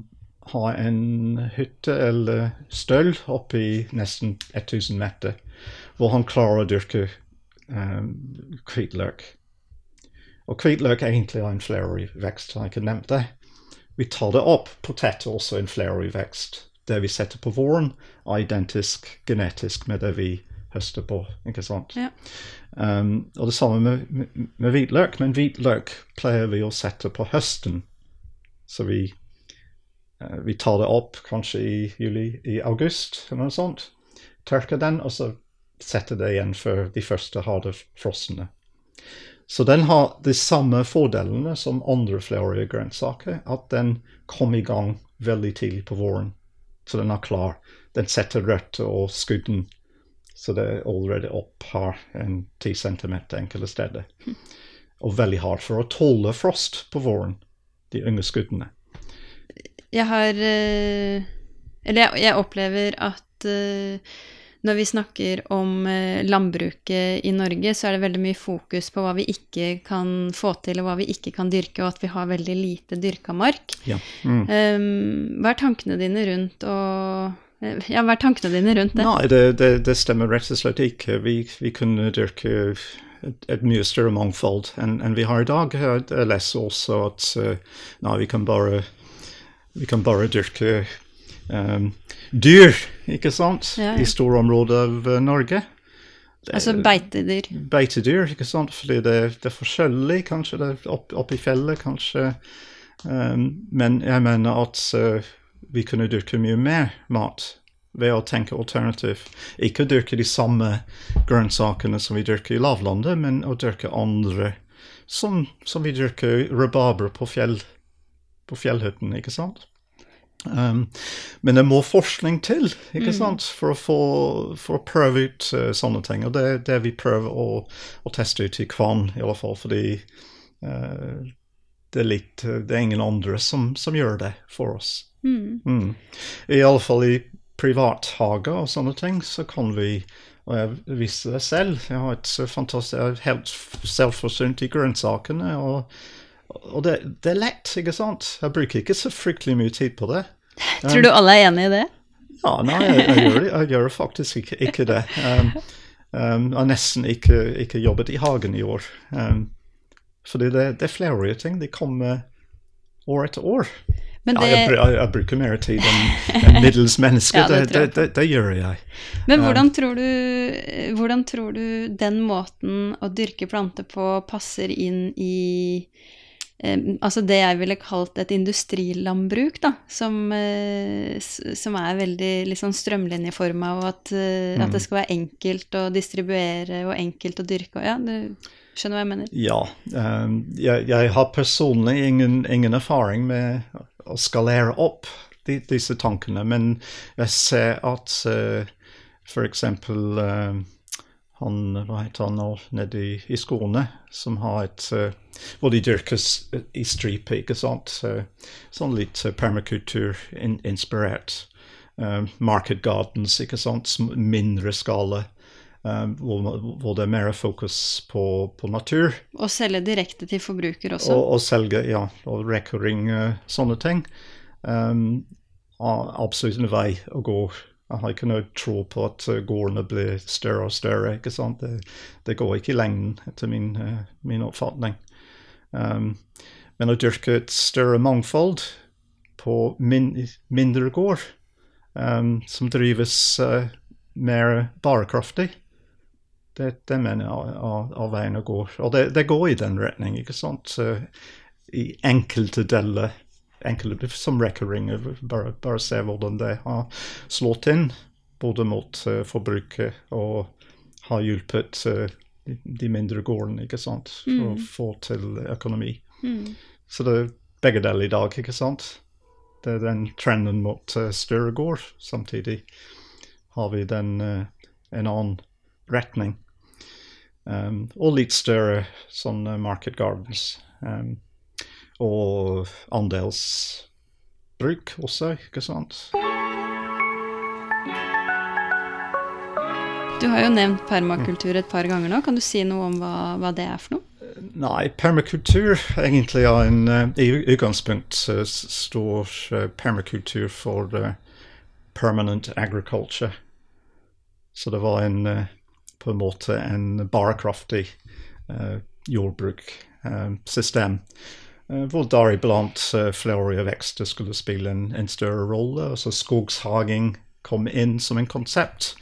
har en hytte eller støll oppe nesten 1000 meter, hvor han klarer å dyrke um. Og hvitløk er egentlig en flerårig vekst, som jeg ikke nevnte. Vi tar det opp. på er også en flerårig vekst. Det vi setter på våren, er identisk genetisk med det vi høster på. ikke sant? Ja. Um, og det samme med, med, med hvitløk, men hvitløk pleier vi å sette på høsten. Så vi, uh, vi tar det opp kanskje i juli, i august, eller noe sånt. Tørker den, og så setter det igjen før de første harde frostene. Så den har de samme fordelene som andre flerårige grønnsaker. At den kom i gang veldig tidlig på våren. Så den er klar. Den setter rødt og skudden. Så det er allerede opp her en 10 centimeter enkelte steder. Og veldig hardt for å tåle frost på våren, de unge skuddene. Jeg har eh, Eller jeg, jeg opplever at eh, når vi snakker om eh, landbruket i Norge, så er det veldig mye fokus på hva vi ikke kan få til, og hva vi ikke kan dyrke, og at vi har veldig lite dyrka mark. Ja. Mm. Um, hva er tankene dine rundt å ja, hva er tankene dine rundt det? Nei, det, det, det stemmer rett og slett ikke. Vi, vi kunne dyrke et, et, mye større mangfold enn en vi har i dag. Jeg leser også at uh, nei, vi kan bare vi kan bare dyrke um, dyr, ikke sant, Ja, ja. i store områder av uh, Norge. Det- Altså beitedyr. beitedyr, ikke sant? Fordi det, det er forskjellig, kanskje det er opp, opp i fjellet, kanskje. Um, men jeg mener at uh, vi kunne dyrke mye mer mat ved å tenke alternativ. Ikke dyrke de samme grønnsakene som vi dyrker i lavlandet, men å dyrke andre, som, som vi dyrker rabarber på, fjell, på fjellhytten, ikke sant? Um, men det må forskning til ikke sant? For, å få, for å prøve ut uh, sånne ting. Og det er det vi prøver å, å teste ut i Kvan, i alle fall, fordi uh, det, er litt, det er ingen andre som, som gjør det for oss. Mm. Mm. I alle fall i privathager og sånne ting, så kan vi og jeg viser det selv. Jeg har et så fantastisk, jeg er helt selvforsynt i grønnsakene. Og, og det, det er lett, ikke sant? Jeg bruker ikke så fryktelig mye tid på det. [laughs] Tror du alle er enig i det? Ja, nei, jeg, jeg, gjør, det, jeg gjør faktisk ikke, ikke det. Um, um, jeg har nesten ikke, ikke jobbet i hagen i år. Um, fordi det, det er flerårige ting. De kommer år etter år. Men Ja, jeg, jeg, bruker mer tid enn en middels menneske. [laughs] Ja, det det, det, det, det gjør jeg. Men hvordan tror, du, hvordan tror du den måten å dyrke planter på passer inn i altså det jeg ville kalt et industrilandbruk, da, som, eh, som er veldig liksom sånn strømlinjeforma, og at, eh, at det skal være enkelt å distribuere og enkelt å dyrke. Ja, du skjønner hva jeg mener? Ja. Jeg, jeg har personlig ingen, ingen erfaring med å skalere opp de, disse tankene, men jeg ser at uh, eksempel uh, han, hva heter han nå, nede i, i Skåne, som har et Hvor de dyrkes i stripe, ikke sant? Sånn litt uh, permakultur-inspirert. Market gardens, ikke sant? Mindre skala. hvor, hvor det er mer fokus på, på natur. Og selge direkte til forbruker også. Og, og selge, ja, og recording, sånne ting. Um, absolutt en vei å gå. Jeg har ikke noe tro på at uh, gårdene blir større og større. ikke sant? Det, det går ikke i lengden, etter min, uh, min oppfatning. Um, men å dyrke et større mangfold på min, mindre gård, um, som drives uh, mer bærekraftig, det, det mener jeg er veien å gå. Og det, det går i den retning, ikke sant? I enkelte deler, enkelte som rekking, bare, bare se hvordan det har slått inn, både mot uh, forbruket og har hjulpet uh, de, mindre gårdene, ikke sant, for å få til økonomi. Mm. Så det er begge deler i dag, ikke sant? Det er den trenden mot uh, større gård. Samtidig har vi den en annen retning. Um, og litt større sånn market gardens. Um, og andelsbruk også, ikke sant? Du har jo nevnt permakultur et par ganger nå. Kan du si noe om hva, hva det er for noe? Nei, permakultur egentlig er en uh, I utgangspunkt uh, står uh, permakultur for permanent agriculture. Så det var en på en måte en bærekraftig jordbrukssystem. Hvor deriblant uh, flere vekster skulle spille en, en større rolle. Altså skogshaging kom inn som en konsept.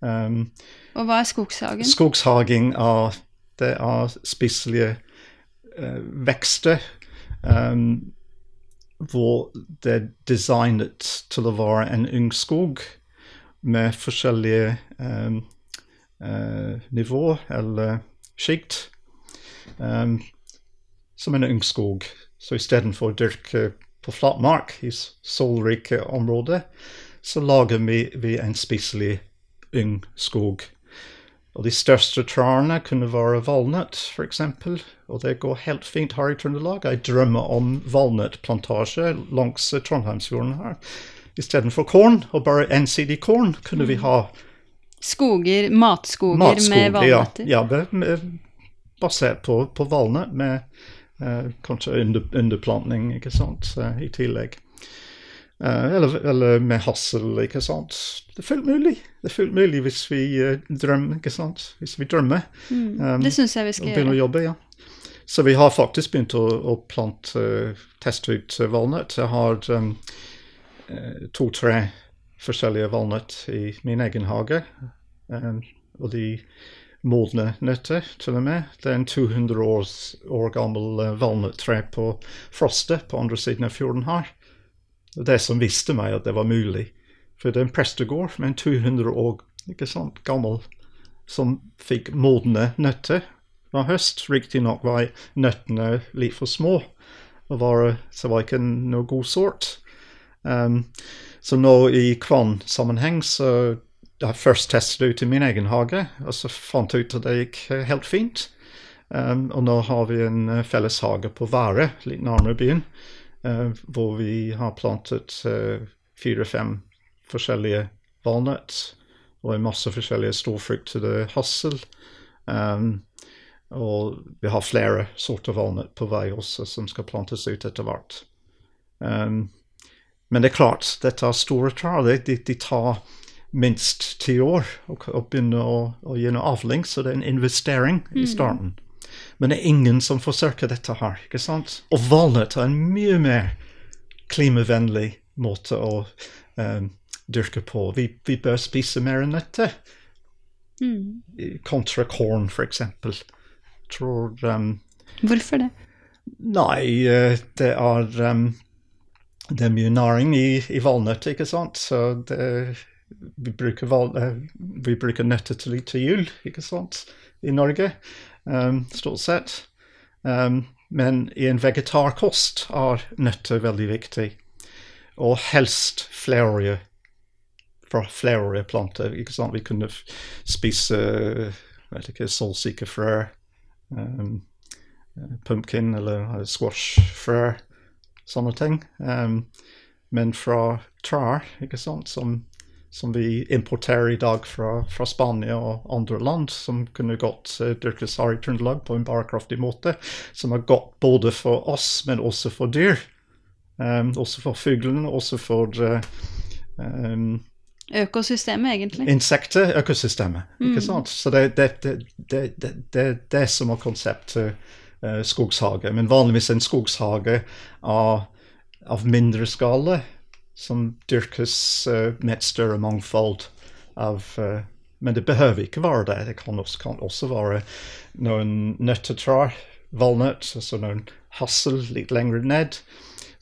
Um, Og hva er skogshaging? Skogshaging er det er spiselige uh, vekster um, hvor det er designet til å være en ung skog med forskjellige um, uh, nivå eller sjikt. Um, som en ungskog. Så istedenfor å dyrke på flatmark i solrike områder, så lager vi, vi en spiselig ungskog. Og de største trærne kunne være valnøtt, f.eks. Og det går helt fint her i Trøndelag. Jeg drømmer om valnøttplantasje langs Trondheimsfjorden her. Istedenfor korn, og bare ensidig korn, kunne vi mm. ha Skoger, matskoger matskoger med valnøtter? Ja, ja basert på, på valnøtt, med kanskje under, underplantning ikke sant, i tillegg. Uh, eller, eller, med hassel, ikke sant. Det er fullt mulig. Det er fullt mulig hvis vi drømmer, ikke sant. Hvis vi drømmer. Mm, um, det syns jeg vi skal gjøre. Å jobbe, ja. Så vi har faktisk begynt å, å plante, teste ut valnøtt. Jeg har um, to-tre forskjellige valnøtt i min egen hage. Um, og de modne nøtter, til og med. Det er en 200 års, år gammel valnøttre på Froste på andre siden av fjorden her det som visste meg at det var mulig. For det er en prestegård med en 200 år ikke sant, gammel som fikk modne nøtter hver høst. Riktignok var nøttene litt for små, og var, så var ikke noe god sort. Um, så nå i kvannsammenheng så først testet ut i min egen hage, og så fant jeg ut at det gikk helt fint. Um, og nå har vi en uh, felles hage på Være, litt nærmere byen. uh, hvor vi har plantet eh, fire-fem forskjellige valnøtt og en masse forskjellige storfruktede hassel. Um, og vi har flere sorter valnøtt på vei også, som skal plantes ut etter hvert. Um, men det er klart, dette er store trær. De, de, tar minst ti år å begynne å, å gi noe avling, så det er en investering mm. i starten. Men det er ingen som forsøker dette her. ikke sant? Og valnøtt er en mye mer klimavennlig måte å um, dyrke på. Vi, vi, bør spise mer nøtter. Mm. Kontra korn, f.eks. Tror um, Hvorfor det? Nei, uh, det er um, det er mye næring i, i valnøtt, ikke sant? Så det, vi bruker, uh, vi bruker nøtter til, til jul, ikke sant, i Norge um, stort sett. Um, men i en vegetarkost er nøtter veldig viktig. Og helst flere fra flere planter. ikke sant? Vi kunne spise vet ikke, solsikkefrø, um, pumpkin eller squashfrø, sånne ting. Um, men fra trær, ikke sant, som som vi importerer i dag fra, fra, Spania og andre land, som kunne gått uh, dyrkes her i Trøndelag på en bærekraftig måte. Som er godt både for oss, men også for dyr. Um, også for fuglene, også for uh, um, Økosystemet, egentlig. Insekter, økosystemet. Mm. ikke sant? Så det er det, det, det, det, som er konseptet uh, skogshage. Men vanligvis en skogshage av, av mindre skala som dyrkes uh, med et større mangfold av uh, Men det behøver ikke være det. Det kan også, kan også være noen nøttetrær, valnøtt, altså noen hassel litt lenger ned.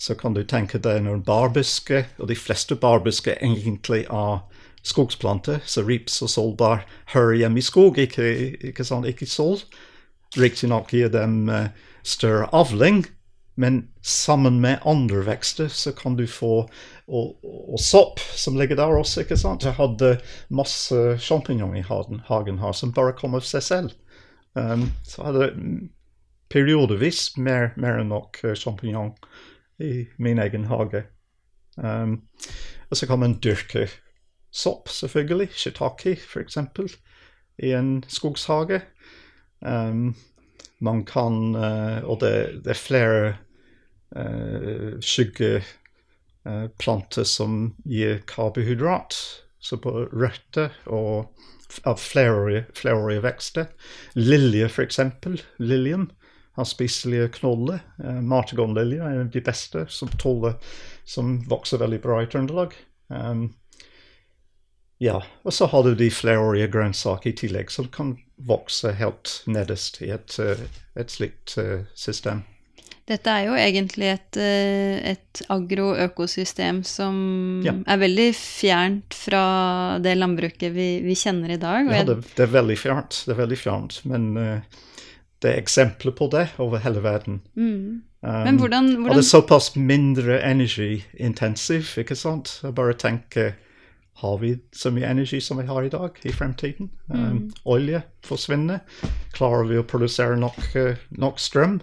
Så kan du tenke deg noen barbusker, og de fleste barbusker egentlig er skogsplanter. Så rips og solbær hører hjemme i skog, ikke, ikke, sånn, ikke sol. Riktignok gir dem uh, større avling, men sammen med andre vekster så kan du få Og, og sopp som ligger der også, ikke sant. Jeg hadde masse sjampinjong i hagen, her som bare kom av seg selv. Um, så hadde jeg periodevis mer, mer enn nok sjampinjong i min egen hage. Um, og så kan man dyrke sopp, selvfølgelig. Shiitake, f.eks. i en skogshage. Um, man kan uh, Og det, det er flere uh, skyggeplanter som gir karbohydrat. Så på røtter og av flerårige, vekster. Lilje, f.eks. Liljen har spiselige knoller. Martegonlilje Martagonlilje er en av de beste som tåler Som vokser veldig bra i Trøndelag. Um, ja, og så har du de flerårige grønnsaker i tillegg, som kan vokse helt nederst i et, et slikt system. Dette er jo egentlig et, et agroøkosystem som ja. er veldig fjernt fra det landbruket vi, vi kjenner i dag. ja, det, det, er veldig fjernt, det er veldig fjernt. Men uh, det er eksempler på det over hele verden. Mm. Um, men hvordan, hvordan... Og det er såpass mindre energiintensiv, ikke sant? Jeg bare tenker har vi så mye energi som vi har i dag i fremtiden? Um, mm. olje forsvinner. Klarer vi å produsere nok, uh, nok strøm?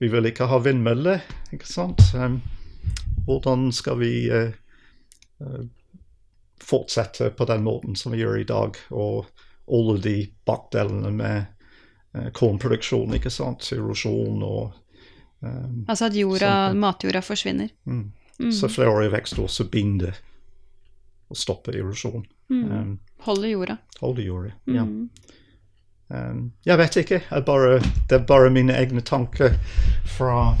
Vi vil ikke ha vindmøller, ikke sant? Hvordan skal vi uh, uh, fortsette på den måten som vi gjør i dag, og alle de bakdelene med uh, kornproduksjon, ikke sant? Erosjon og um, Altså at jorda, matjorda forsvinner? Mm. Mm. Så flerårig vekst også binder og stopper erosjon. Mm. Um, holder jorda. Holder jorda, ja. Mm. Um, jeg vet ikke. Jeg bare, det er bare mine egne tanker fra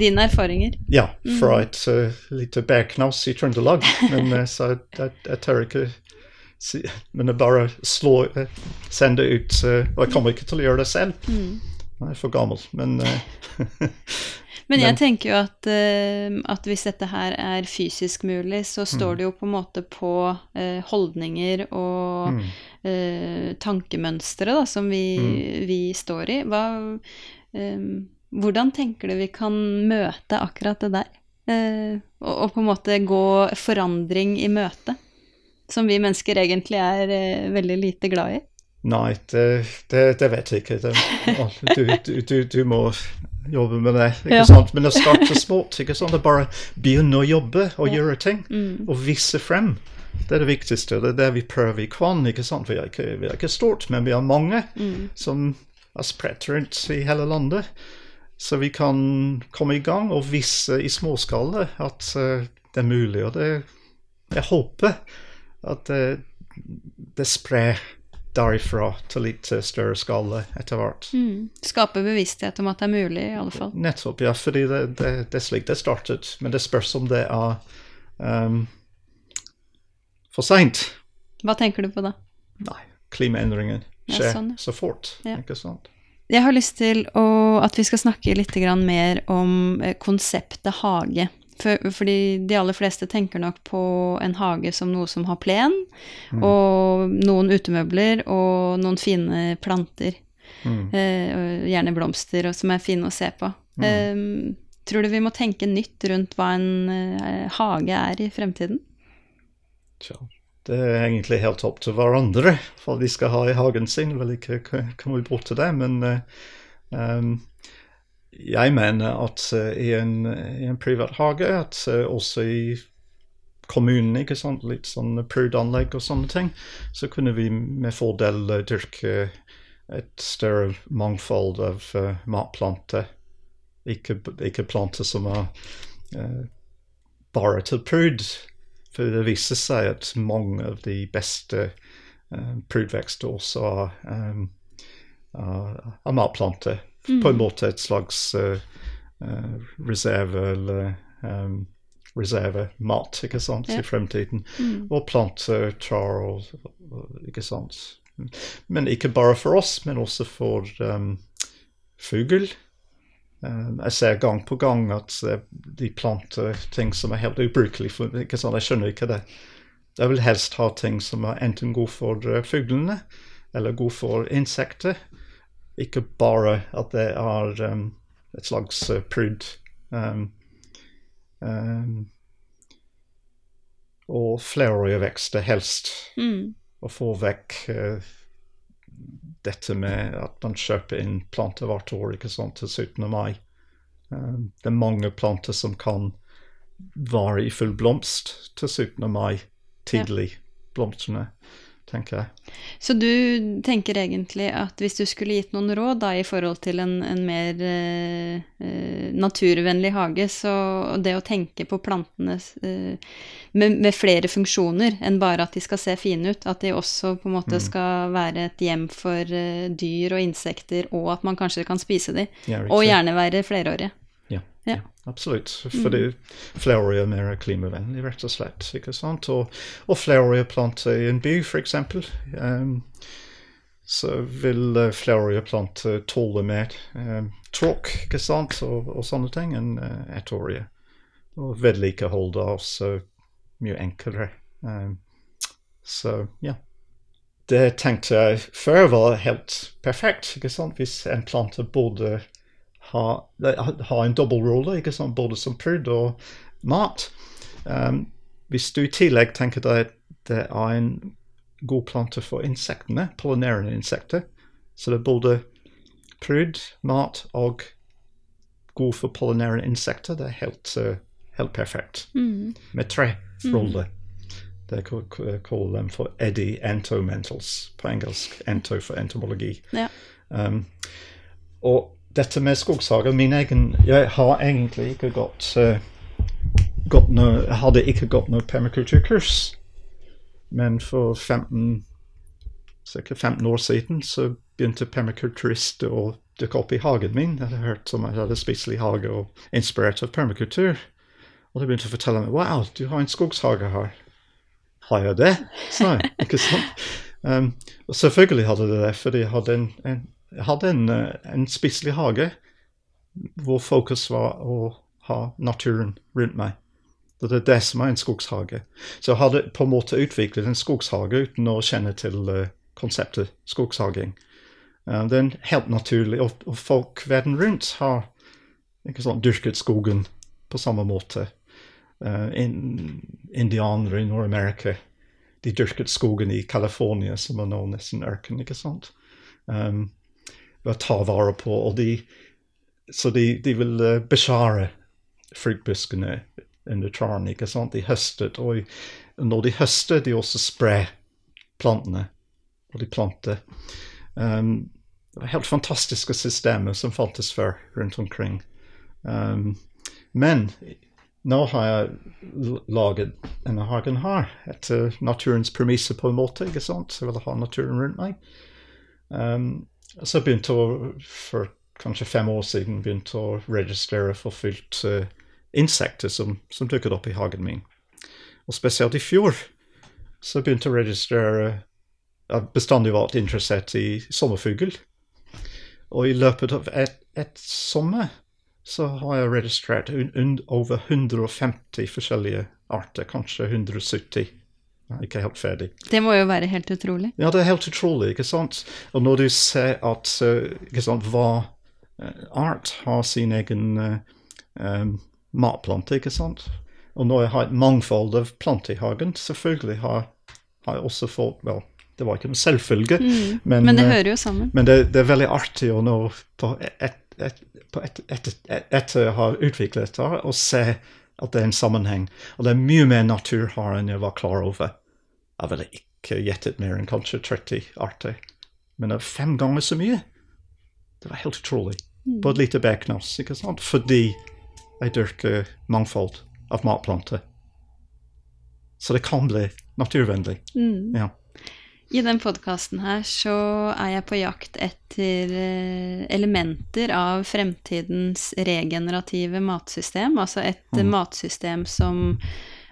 Dine erfaringer? Ja, fra et uh, lite bærknaus i Trøndelag. [laughs] Men uh, så jeg, jeg, tør ikke si Men jeg bare slår, uh, sender ut uh, Og jeg kommer ikke til å gjøre det selv. Mm. Jeg er for gammel. Men [laughs] Men jeg tenker jo at, at, hvis dette her er fysisk mulig, så står mm. det jo på en måte på holdninger og mm. Uh, tankemønstre da, som vi, mm. vi, står i. Hva, hvordan tenker du vi kan møte akkurat det der? Og, og, på en måte gå forandring i møte? Som vi mennesker egentlig er veldig lite glad i. Nei, det, det, det vet jeg ikke. Det, du, du, du, du må jobbe med det. ikke ja. sant? Men å starte sport, ikke sant? Det bare begynne å jobbe og ja. gjøre ting. Mm. Og vise frem. Det er det viktigste. Det er det vi prøver i Kvann. ikke sant? Vi er ikke, vi er ikke stort, men vi har mange mm. som er spredt rundt i hele landet. Så vi kan komme i gang og vise i småskala at uh, det er mulig. Og det, jeg håper at det, det sprer derifra til litt større skala etter hvert. Mm. Skape bevissthet om at det er mulig, i alle fall. Nettopp, ja. Fordi det, det, det er slik det startet. Men det spørs om det er um, for seint. Hva tenker du på da? Nei, klimaendringen skjer ja, sånn, så fort. Ja. ikke sant? Jeg har lyst til å, at vi skal snakke litt mer om eh, konseptet hage. For, fordi de aller fleste tenker nok på en hage som noe som har plen, mm. og noen utemøbler og noen fine planter. Mm. Eh, gjerne blomster, og som er fine å se på. Mm. Eh, tror du vi må tenke nytt rundt hva en eh, hage er i fremtiden? Tja, det er egentlig helt opp til hverandre hva de skal ha i hagen sin. Vel ikke kommer bort til det, men um, jeg mener at uh, i, en, i, en, privat hage, at uh, også i kommunen, ikke sant, litt sånn prudanlegg og sånne ting, så kunne vi med fordel uh, dyrke et større mangfold av matplanter. Ikke, ikke, planter som er bare til prud. For det viser seg at mange av de beste prudvekster også er, um, er matplanter mm. på en måte et slags uh, uh, reserve eller um, reservemat ikke sant, ja. i fremtiden. Mm. Og planter, tar og, ikke sant. Men ikke bare for oss, men også for um, fugl. Um, jeg ser gang på gang at uh, de planter ting som er helt ubrukelig. For, ikke sant? Jeg skjønner ikke det. Jeg vil helst ha ting som er enten god for uh, fuglene eller god for insekter. Ikke bare at det er um, et slags prudd. Um, um, og flerårige vekster, helst. Mm. Å få vekk uh, dette med at man kjøper inn planter hvert år ikke sant, til 17. mai. Um, det er mange planter som kan være i full blomst til 17. mai tidlig. Ja. Blomstene. Tenker jeg. Så du tenker egentlig at hvis du skulle gitt noen råd da i forhold til en, en mer eh, eh, naturvennlig hage, så det å tenke på plantene eh, med, med, flere funksjoner enn bare at de skal se fine ut, at de også på en måte mm. skal være et hjem for eh, dyr og insekter, og at man kanskje kan spise dem, og gjerne være flerårige. Ja. absolutt. Fordi mm. flerårige er mer klimavennlig, rett og slett. ikke sant? Og, og flerårige planter i en by, f.eks. Um, så vil flere flerårige planter tåle mer um, tråk ikke sant? Og, og sånne ting enn uh, ettårige. Og vedlikeholdet er også mye enklere. Um, så ja. Det tenkte jeg før var helt perfekt. ikke sant? Hvis en plante både ha, ha en dobbeltrolle, ikke sant? både som pryd og mat. Um, hvis du i tillegg tenker deg at det er en god plante for insektene, pollinerende insekter, så det er både pryd, mat og god for pollinerende insekter, det er helt, uh, helt perfekt. Mm. Med tre roller. Mm. Det kaller dem for Eddie Entomentals på engelsk. Ento for entomologi. Ja. Um, og dette med skogshage Min egen Jeg har egentlig ikke gått, uh, gått noe, hadde ikke gått noe permakulturkurs. Men for 15, sikkert 15 år siden så begynte permakulturister å dukke opp i hagen min. Jeg hadde hørt om jeg hadde spiselig hage og inspirert av permakultur. Og de begynte å fortelle meg Wow, du har en skogshage her. Har jeg det? sa jeg. Ikke sant? [laughs] Um, og selvfølgelig hadde jeg det, fordi jeg hadde en, en jeg hadde en, eh, en spiselig hage hvor fokus var å ha naturen rundt meg. Det er det som er en skogshage. Så jeg hadde på en måte utviklet en skogshage uten å kjenne til uh, konseptet skogshaging. Uh, det er helt naturlig, og, folk verden rundt har sånn, dyrket skogen på samme måte. In, indianere i Nord-Amerika de dyrket skogen i California, som er nå nesten ørken. ikke sant? Um, ta vare på. Og de, så de, de vil uh, beskjære fruktbuskene under trærne. ikke sant? De høstet, og når de høster, de også sprer plantene. Og de planter. Um, det var helt fantastiske systemer som fantes før rundt omkring. Um, men nå har jeg laget denne hagen her etter naturens premisser på en måte. ikke sant? Jeg vil ha naturen rundt meg. Um, så begynte å, for kanskje fem år siden, begynte å registrere for uh, insekter som, som, dukket opp i hagen min. Og spesielt i fjor så begynte jeg å registrere Jeg bestandig vært interessert i sommerfugl. Og i løpet av et, et sommer så har jeg registrert over 150 forskjellige arter, kanskje 170 ikke helt ferdig. Det må jo være helt utrolig? Ja, det er helt utrolig. ikke sant? Og når du ser at eh, sant, hva eh, art har sin egen uh, um, matplante, ikke sant? Og når jeg har et mangfold av planter i hagen, selvfølgelig har, har jeg også fått Vel, det var ikke en selvfølge, mm, men, men, det hører jo sammen. Men det, det er veldig artig å nå på et, et, et, etter å ha utviklet dette, og se at det er en sammenheng. Og det er mye mer natur her enn jeg var klar over. Jeg ville ikke gjettet mer enn kanskje 30 arter. Men det er fem ganger så mye. Det var helt utrolig. Mm. På et lite beknass, ikke sant? Fordi jeg dyrker mangfold av matplanter. Så det kan bli naturvennlig. Mm. Ja. I den podkasten her så er jeg på jakt etter eh, elementer av fremtidens regenerative matsystem. Altså et mm. matsystem som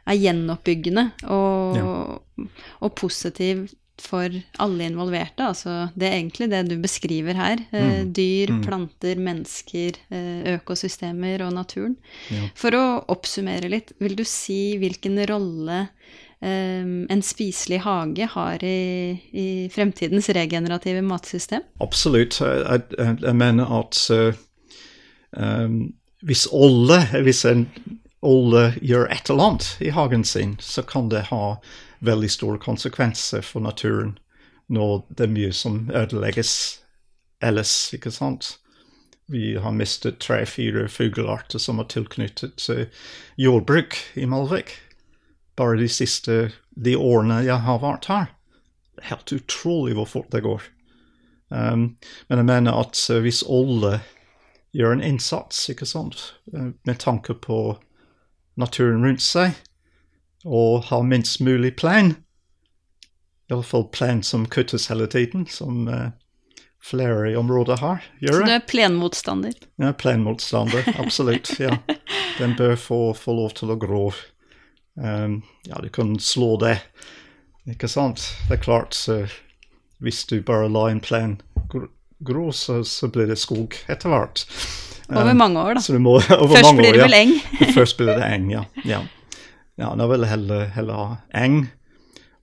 er gjenoppbyggende og, ja. og positiv for alle involverte. Altså det er egentlig det du beskriver her. Mm. Dyr, mm. planter, mennesker, eh, økosystemer og naturen. Ja. For å oppsummere litt, vil du si hvilken rolle en spiselig hage har i, i, fremtidens regenerative matsystem? Absolutt. Jeg, jeg, jeg mener at uh, um, hvis alle, hvis en alle gjør et eller annet i hagen sin, så kan det ha veldig store konsekvenser for naturen når det er mye som ødelegges ellers, ikke sant? Vi har mistet tre-fire fuglearter som er tilknyttet til jordbruk i Malvik bare de siste de årene jeg har vært her. helt utrolig hvor fort det går. Um, men jeg mener at uh, hvis alle gjør en innsats, ikke sant, uh, med tanke på naturen rundt seg, og har minst mulig plan, iallfall plan som kuttes hele tiden, som uh, flere i området har, gjør Så du er plenmotstander? Ja, plenmotstander, absolutt. ja. [laughs] Den bør få, få lov til å grå. Um, ja, du kan slå det, ikke sant? Det er klart, så hvis du bare lar en plen gro, grå, så, så blir det skog etter hvert. Over Um, mange år, da. Må, [laughs] over Først blir år, det ja. vel eng. [laughs] Først blir det eng, ja. ja. ja nå vil jeg heller, heller ha eng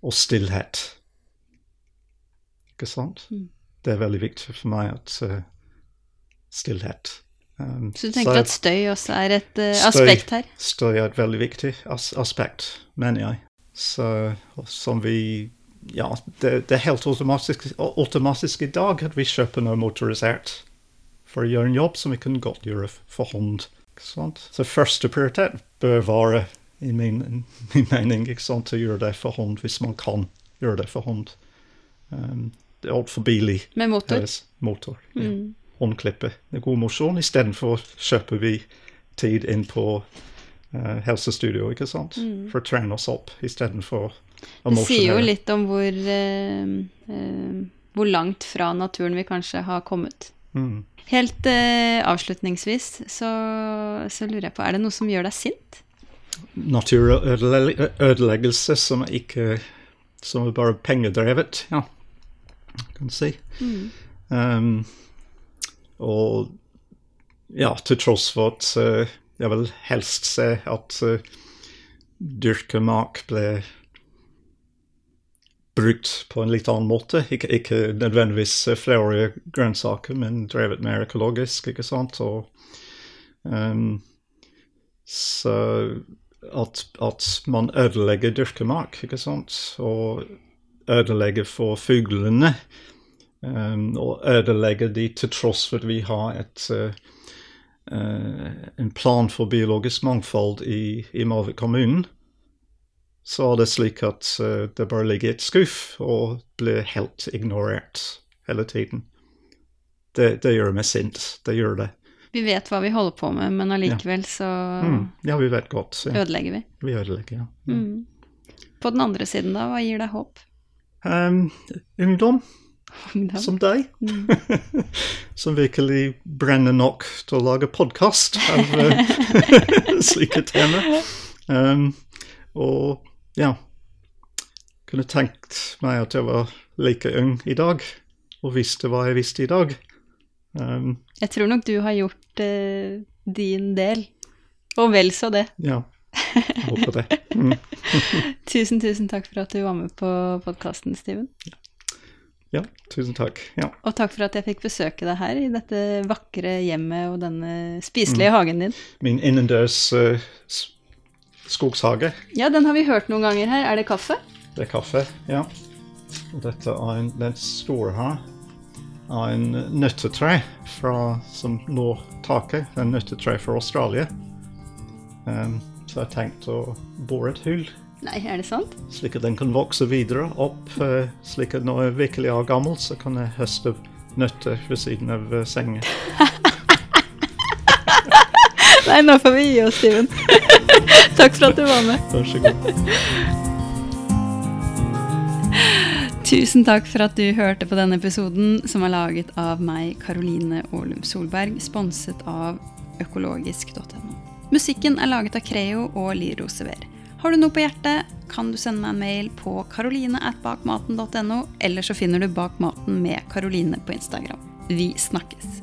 og stillhet. Ikke sant? Mm. Det er veldig viktig for meg at uh, stillhet. Um, Så du tenker så, at støy også er et uh, aspekt her? Støy er et veldig viktig as aspekt, mener jeg. Så som vi Ja, det, det er helt automatisk, automatisk i dag at vi kjøper noe motorisert for å gjøre en jobb som vi kunne godt gjøre for hånd. Så første prioritet bør være, i min, [laughs] min mening, å gjøre det for hånd hvis man kan gjøre det for hånd. Um, det er altfor billig. Med motor? Motor. Ja. Mm. Håndklippe. Det er god mosjon. Istedenfor kjøper vi tid inn på uh, helsestudio, ikke sant? For å trene oss opp istedenfor å mosjonere. Det sier jo litt om hvor, uh, uh, hvor langt fra naturen vi kanskje har kommet. Mm. Helt eh, avslutningsvis så, så lurer jeg på, er det noe som gjør deg sint? Naturødeleggelse som er ikke Som er bare pengedrevet, ja. Kan si. Mm. Um, og ja, til tross for at eh, jeg vil helst se at uh, dyrket mark ble brukt på en litt annen måte. Ikke, ikke nødvendigvis eh, flerårige grønnsaker, men drevet mer økologisk, ikke sant. Og um, så at, at man ødelegger dyrkemark, ikke sant, og ødelegger for fuglene. Og ødelegger de til tross for at vi har et, eh, eh, en plan for biologisk mangfold i, i Malvik kommune. Så er det slik at eh, det bare ligger i et skuff og blir helt ignorert hele tiden. Det, det gjør meg sint. Det gjør det. Vi vet hva vi holder på med, men allikevel så Mm. Ja, vi vet godt. Ja. ødelegger vi. Vi ødelegger, ja. Mm. På den andre siden, da, hva gir deg håp? Um, Ungdom. Som deg, Mm. [laughs] som virkelig brenner nok til å lage podkast av [laughs] eh, [laughs] slike temaer. Um, og ja Kunne tenkt meg at jeg var like ung i dag, og visste hva jeg visste i dag. Um, Jeg tror nok du har gjort uh, din del, og vel så det. ja, jeg håper det. Mm. Tusen, tusen takk for at du var med på podkasten, Steven. Ja, tusen takk. Ja. Og takk for at jeg fikk besøke deg her i dette vakre hjemmet og denne spiselige hagen din. Min innendørs uh, skogshage. Ja, den har vi hørt noen ganger her. Er det kaffe? Det er kaffe, ja. Og dette er en, den store her er en nøttetre fra, som når taket. Det er en nøttetre fra Australia. Um, så jeg har tenkt å bore et hull, Nei, er det sant? slik at den kan vokse videre opp. eh, slik at når jeg virkelig er gammel, så kan jeg høste nøtter ved siden av eh, sengen. [laughs] Nei, nå får vi gi oss, Steven. [laughs] takk for at du var med. Vær så god. [laughs] Tusen takk for at du hørte på denne episoden, som er laget av meg, Karoline Aalum Solberg, sponset av økologisk.no. Musikken er laget av Creo og Liro Sever. Har du noe på hjertet, kan du sende meg en mail på karoline.bakmaten.no, eller så finner du Bak maten med Karoline på Instagram. Vi snakkes!